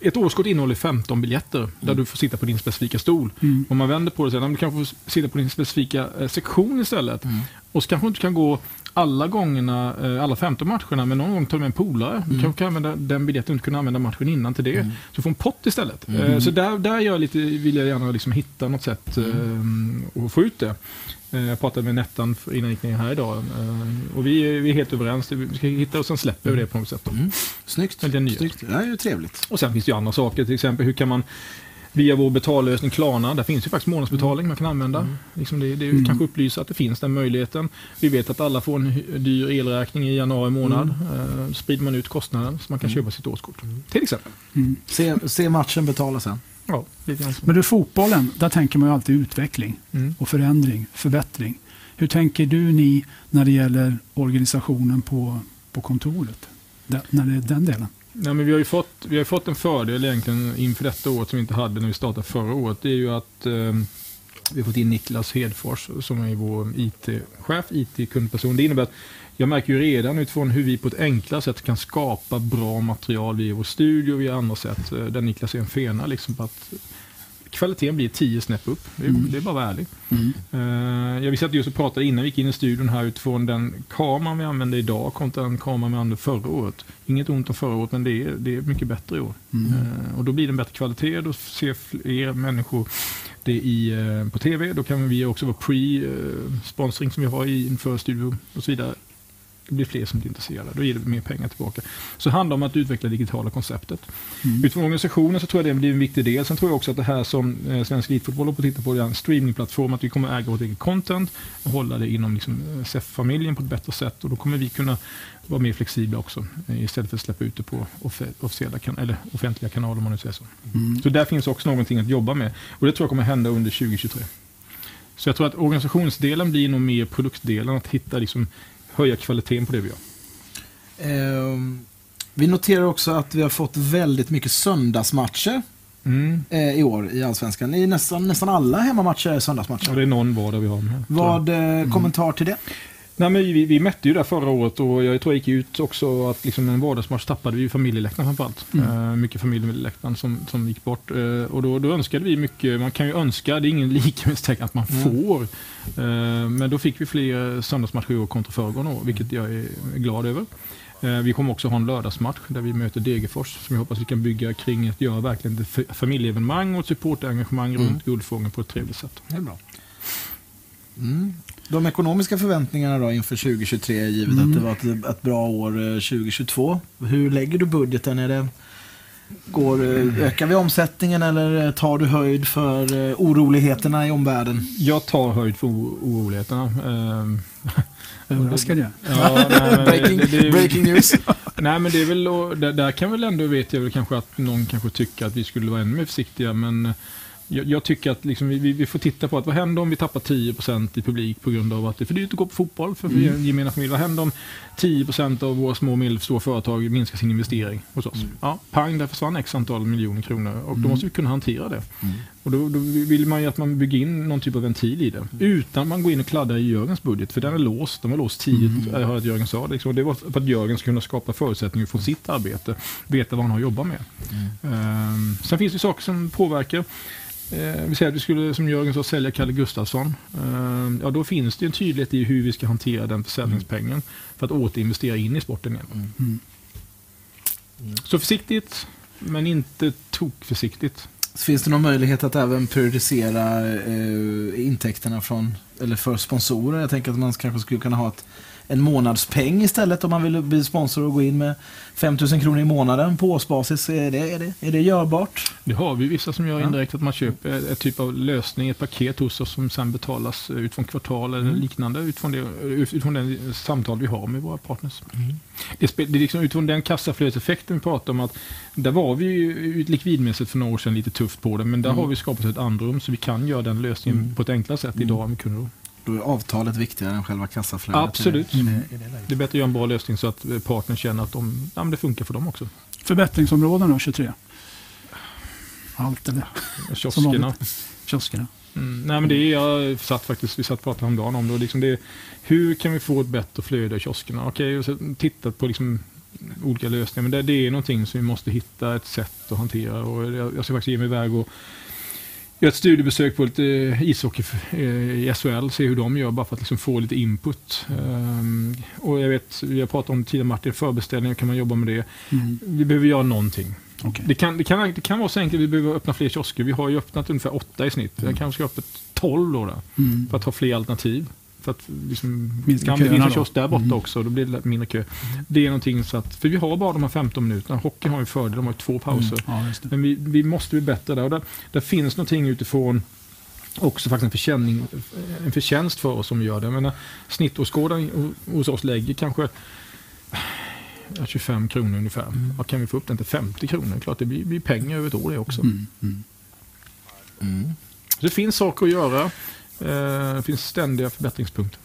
ett årskort innehåller 15 biljetter där du får sitta på din specifika stol. Mm. Om man vänder på det här, du kanske får sitta på din specifika eh, sektion istället. Mm. Och så kanske du inte kan gå alla gångerna, eh, alla 15 matcherna, men någon gång tar du med en polare. Du kanske kan använda den biljetten och inte kunna använda matchen innan till det. Så du får en pott istället. Eh, Så där, där gör jag lite, vill jag gärna liksom hitta något sätt eh, att få ut det. Jag pratade med Nettan innan jag gick ner här idag. Och vi är, vi är helt överens. Vi ska hitta och sen släpper vi det på något sätt. Då. Mm. Snyggt. Det är. Snyggt. Det är ju trevligt. Och sen finns det ju andra saker, till exempel hur kan man via vår betallösning Klarna, där finns ju faktiskt månadsbetalning man kan använda. Liksom det, det är ju kanske upplysa att det finns den möjligheten. Vi vet att alla får en dyr elräkning i januari månad. Eh, sprider man ut kostnaden så man kan köpa sitt årskort. Till exempel. Mm. Se, se matchen betala sen. Ja, lite grann så. Men du, fotbollen, där tänker man ju alltid utveckling Mm. och förändring, förbättring. Hur tänker du ni när det gäller organisationen på, på kontoret? Där, när det är den delen? Nej, men vi, har ju fått, vi har fått en fördel egentligen inför detta året som vi inte hade när vi startade förra året. Det är ju att eh, vi har fått in Niklas Hedfors som är vår IT-chef, IT-kundperson. Det innebär att jag märker ju redan utifrån hur vi på ett enklare sätt kan skapa bra material via vår studio och via andra sätt. Eh, där Niklas är en fena liksom på att kvaliteten blir tio snäpp upp. Det är, det är bara att vara ärlig. Eh, jag visste att just pratade innan vi gick in i studion här utifrån den kameran vi använder idag kontra den kameran vi använde förra året. Inget ont om förra året men det är, det är mycket bättre i år. Eh, och då blir det en bättre kvalitet, då ser fler människor det i, eh, på TV. Då kan vi också vara pre-sponsring som vi har i, inför studio och så vidare. Det blir fler som blir intresserade. Då ger det mer pengar tillbaka. Så det handlar om att utveckla det digitala konceptet. Utifrån organisationen så tror jag det blir en viktig del. Sen tror jag också att det här som eh, Svensk Elitfotboll håller på att titta på, det är en streamingplattform, att vi kommer äga vårt eget content och hålla det inom liksom, eh, SEF-familjen på ett bättre sätt. Och då kommer vi kunna vara mer flexibla också, eh, istället för att släppa ut det på officiella kan- eller offentliga kanaler om man nu säger så. Så där finns också någonting att jobba med. Och det tror jag kommer hända under 2023. Så jag tror att organisationsdelen blir nog mer produktdelen, att hitta, liksom, höja kvaliteten på det vi gör. Ehm, vi noterar också att vi har fått väldigt mycket söndagsmatcher Mm. eh, i år i Allsvenskan. I nästan, nästan alla hemmamatcher är söndagsmatcher. det är någon vardag vi har med. Vad eh, kommentar till det? Nej, men vi, vi mätte ju det förra året och jag tror jag gick ut också att liksom en vardagsmatch tappade vi ju familjeläktaren framförallt. Uh, mycket familjeläktaren som, som gick bort. Eh, och då, då önskade vi mycket, man kan ju önska, det är ingen lika att man får. Eh, men då fick vi fler söndagsmatcher i år kontra föregående år, vilket jag är glad över. Vi kommer också ha en lördagsmatch där vi möter Degerfors som jag hoppas vi kan bygga kring att göra verkligen ett fa- familjeevenemang och ett supportengagemang Mm. runt Guldfågeln på ett trevligt sätt. Det är bra. Mm. De ekonomiska förväntningarna då inför 2023, givet Mm. att det var ett, ett bra år eh, 2022. Hur lägger du budgeten? Är det, går, eh, ökar vi omsättningen eller tar du höjd för eh, oroligheterna i omvärlden? Jag tar höjd för oroligheterna. Ehm, Överraskad jag. Ja, nej, breaking, det- det- breaking news. Nej men det är väl, där, där kan väl ändå, vet jag väl kanske att någon kanske tycker att vi skulle vara ännu mer försiktiga men eh, jag, jag tycker att liksom vi, vi får titta på att vad händer om vi tappar 10% i publik på grund av att det är för dyrt att gå på fotboll för mm. gemena familj. Vad händer om 10% av våra små och medelstora företag minskar sin investering hos oss? Ja, pang, där försvann x antal miljoner kronor och då måste vi kunna hantera det. Och då, då vill man ju att man bygger in någon typ av ventil i det. Utan att man går in och kladdar i Jörgens budget. För den är låst. Den var låst tidigt, jag hörde att Jörgen sa. Liksom. Och det var för att Jörgen ska kunna skapa förutsättningar från sitt arbete. Veta vad han har att jobba med. Ehm, sen finns det saker som påverkar. Eh, vi säger att vi skulle, som Jörgen sa, sälja Kalle Gustafsson. Ehm, ja, då finns det en tydlighet i hur vi ska hantera den försäljningspengen. För att återinvestera in i sporten igen. Mm. Så försiktigt, men inte tokförsiktigt. Finns det någon möjlighet att även periodisera eh, intäkterna från, eller för sponsorer? Jag tänker att man kanske skulle kunna ha ett, en månadspeng istället om man vill bli sponsor och gå in med 5000 kronor i månaden på årsbasis. Är det, är det, är det görbart? Det har vi vissa som gör indirekt att man köper ett typ av lösning, ett paket hos oss som sen betalas ut från kvartal eller Mm. liknande utifrån det, utifrån det samtal vi har med våra partners. Mm. Det, är liksom utifrån den kassaflödeseffekten vi pratar om att där var vi ju likvidmässigt för några år sedan lite tufft på det men där Mm. har vi skapat ett andrum så vi kan göra den lösningen Mm. på ett enklare sätt Mm. idag än vi kunde då. Är avtalet viktigare än själva kassaflödet. Absolut. I det, i det, är bättre att göra en bra lösning så att eh, partnern känner att de, ja, men det funkar för dem också. Förbättringsområden då, 23? Allt eller? Kioskerna. Kioskerna. Mm, nej men det är, jag satt faktiskt, vi satt och pratade om dagen om det. Och liksom det hur kan vi få ett bättre flöde i kioskerna? Okej, och så tittat på liksom olika lösningar. Men det, det är någonting som vi måste hitta ett sätt att hantera. Och jag, jag ska faktiskt ge mig iväg och göra ett studiebesök på lite ishockey eh, i SHL. Se hur de gör bara för att liksom få lite input. Ehm, och jag vet, vi har pratat om tidigare Martin, förbeställningar, kan man jobba med det? Mm. Vi behöver göra någonting. Okej. Det kan, det, kan, det kan vara så enkelt att vi behöver öppna fler kiosker. Vi har ju öppnat ungefär åtta i snitt. Jag kanske ska öppet 12 då, då Mm. för att ha fler alternativ. Att liksom, Minska kan det köerna finns en kiosk där borta Mm. också, då blir det mindre kö. Det är någonting så att, för vi har bara de här 15 minuterna. Hockeyn har ju fördel, de har två pauser. Ja, just det. Men vi, vi måste bli bättre där. Och där. Där finns någonting utifrån också faktiskt en, en förtjänst för oss som gör det. Jag menar, snittåskådaren hos oss lägger kanske ja, 25 kronor ungefär. Vad kan vi få upp den till 50 kronor? Klart det blir, blir pengar över ett år det också. Mm. Mm. Mm. Så det finns saker att göra. Eh, Det finns ständiga förbättringspunkter.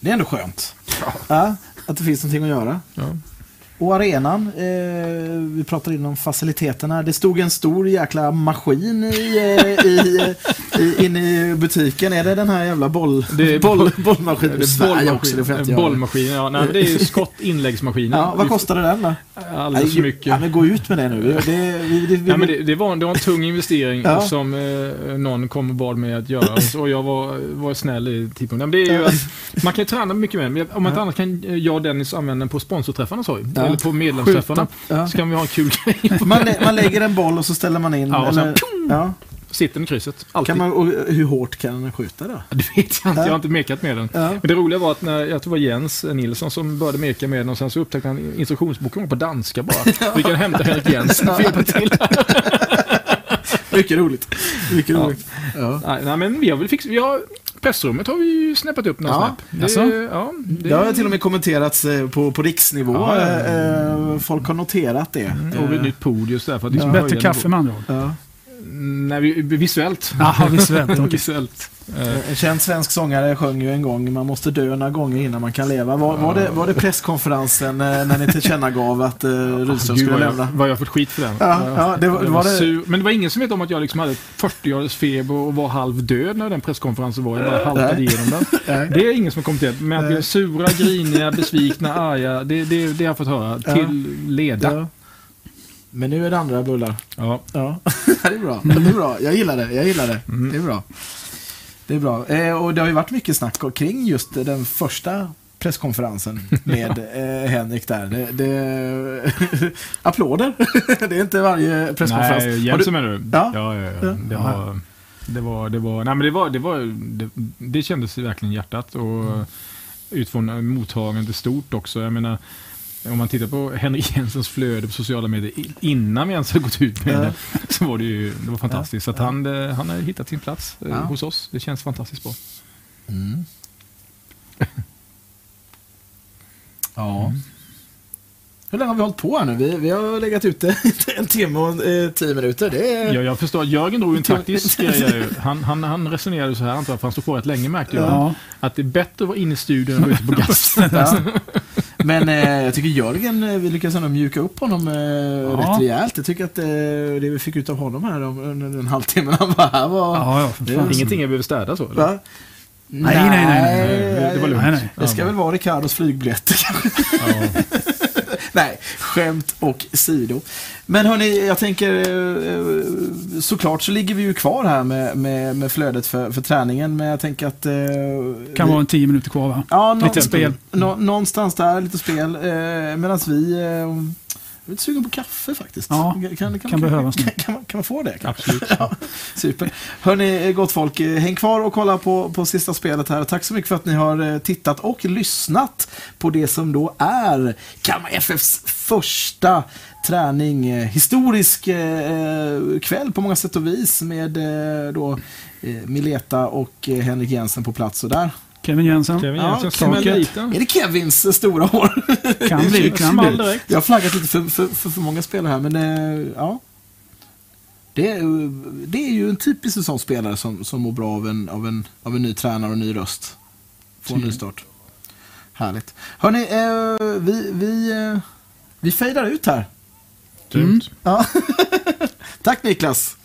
Det är ändå skönt. Ja, att det finns någonting att göra. Ja. Och arenan, eh, vi pratade innan om faciliteterna. Det stod en stor jäkla maskin i, eh, i, i, inne i butiken. Är det den här jävla boll, Det är boll, boll- bollmaskinen? Det är Sverige också, det får jag göra. bollmaskin. Ja, nej, det är skott inläggsmaskinen. Ja, vad kostade den då? Alldeles för mycket. Ja, men gå ut med det nu. Det, vi, vi, vi, Ja, men det, det, var, det var en tung investering Ja. som eh, någon kom och bad mig att göra. Och jag var, var snäll i tidpunkten. Men det är ju att man kan ju träna mycket med den. Om inte Ja. annat kan jag och Dennis använda den på sponsorträffarna sa vi. Ja. Eller på medlemsträffarna. Ja. Så kan vi ha en kul grej. Man, lä- man lägger en boll och så ställer man in. Ja, eller, ja. Sitter den i krysset. Alltid. Kan man, och hur hårt kan den skjuta då? Det vet jag inte. Ja. Jag har inte mekat med den. Men det roliga var att när, jag tror det var Jens Nilsson som började meka med den och sen så upptäckte han instruktionsboken var på danska bara. Vi kan hämta Henrik Jensen och hjälpa till. Mycket roligt. Mycket roligt. Ja. Nej, nej, men vi har väl fixat... Vi har, pressrummet har vi ju snäppat upp några Ja, snäpp. Det, jaså? ja, det, Det har till och med kommenterats eh, på, på riksnivå. Ja, ja, ja. Eh, Folk har noterat det. Mm, och ett nytt podium så där för att Ja. Bättre kaffe med andra ord. Nej, vi, visuellt. Jaha, visuellt. okej. visuellt. Eh, En känd svensk sångare sjöng ju en gång Man måste dö några gånger innan man kan leva. Var, var, det, var det presskonferensen eh, när ni tillkännagav att eh, Rydström skulle vad, jag, lämna? vad jag fått skit för den. Ja, ja, det var- Jag var det-. Men det var ingen som vet om att jag liksom hade 40 graders feber och var halv död när den presskonferensen var. Jag bara haltade Nej. igenom den. Nej. Det är ingen som har kommenterat. Men att vi är sura, griniga, besvikna, arga. Det, det, det har jag fått höra. Till leda. Ja. Men nu är det andra bullar. Ja. Ja, det är bra. Det är bra. Jag gillar det. Jag gillar det. Det är bra. Det är bra. Eh, och det har ju varit mycket snack kring just den första presskonferensen med eh, Henrik där. Det, det, applåder. det är inte varje presskonferens. Nej, du- menar du? Ja. ja, ja, ja. Det var... Det var, det var, nej men det var, det var, det, det kändes verkligen hjärtat och utifrån mottagandet stort också. Jag menar, om man tittar på Henrik Jensens flöde på sociala medier innan vi ens har gått ut med Ja. det, så var det ju det var fantastiskt. Så att han, eh, han har hittat sin plats eh, Ja. hos oss. Det känns fantastiskt bra. Mm. Ja. Hur länge har vi hållit på här nu? Vi, vi har legat ute en timme och eh, tio minuter. Det är... Ja, jag förstår att Jörgen drog en taktisk grej. Han, han, han resonerade så här, antar jag, för han stod på rätt länge märkte jag. Ja. Att det är bättre att vara inne i studion än att vara ute på gasten. Ja. Men eh, jag tycker Jörgen, eh, vi lyckades ändå mjuka upp honom eh, rätt rejält. Jag tycker att eh, det vi fick ut av honom här om- under den halvtimmen han var här var... Ja, ja, Det. Ingenting jag behöver städa så? eller? Nej, nej, nej, nej, det var lugnt. Nej, nej. Det ska väl vara Ricardos flygbiljetter kanske. Ja. Nej, skämt och sido. Men hörni, jag tänker eh, såklart så ligger vi ju kvar här med, med, med flödet för, för träningen. Men jag tänker att... eh, Kan vi- vara en tio minuter kvar va? Ja, Lite spel. Nå, någonstans där, lite spel. Eh, Medan vi... Eh, jag är lite sugen på kaffe faktiskt. Ja, kan, kan, kan behövas kan, kan, man, kan man få det? kanske? Absolut. Ja, super. Hörni, gott folk, eh, häng kvar och kolla på, på sista spelet här. Tack så mycket för att ni har eh, tittat och lyssnat på det som då är Kalmar FFs första träning. Eh, Historisk eh, kväll på många sätt och vis med eh, då eh, Mileta och Henrik Jensen på plats. Och där Kevin Jensen. Kevin Ja, Jensen dit den. är det Kevins stora år. Kan bli, kan bli. Jag har flaggat lite för, för, för, för många spelare här, men eh, ja. Det är, ju- det är ju en typisk sån spelare som, som mår bra av en, av, en, av en ny tränare och ny röst. Få en ny start. Härligt. Hörni, eh, vi, vi, eh, vi fejdar ut här. Grymt. Ja. Tack Niklas.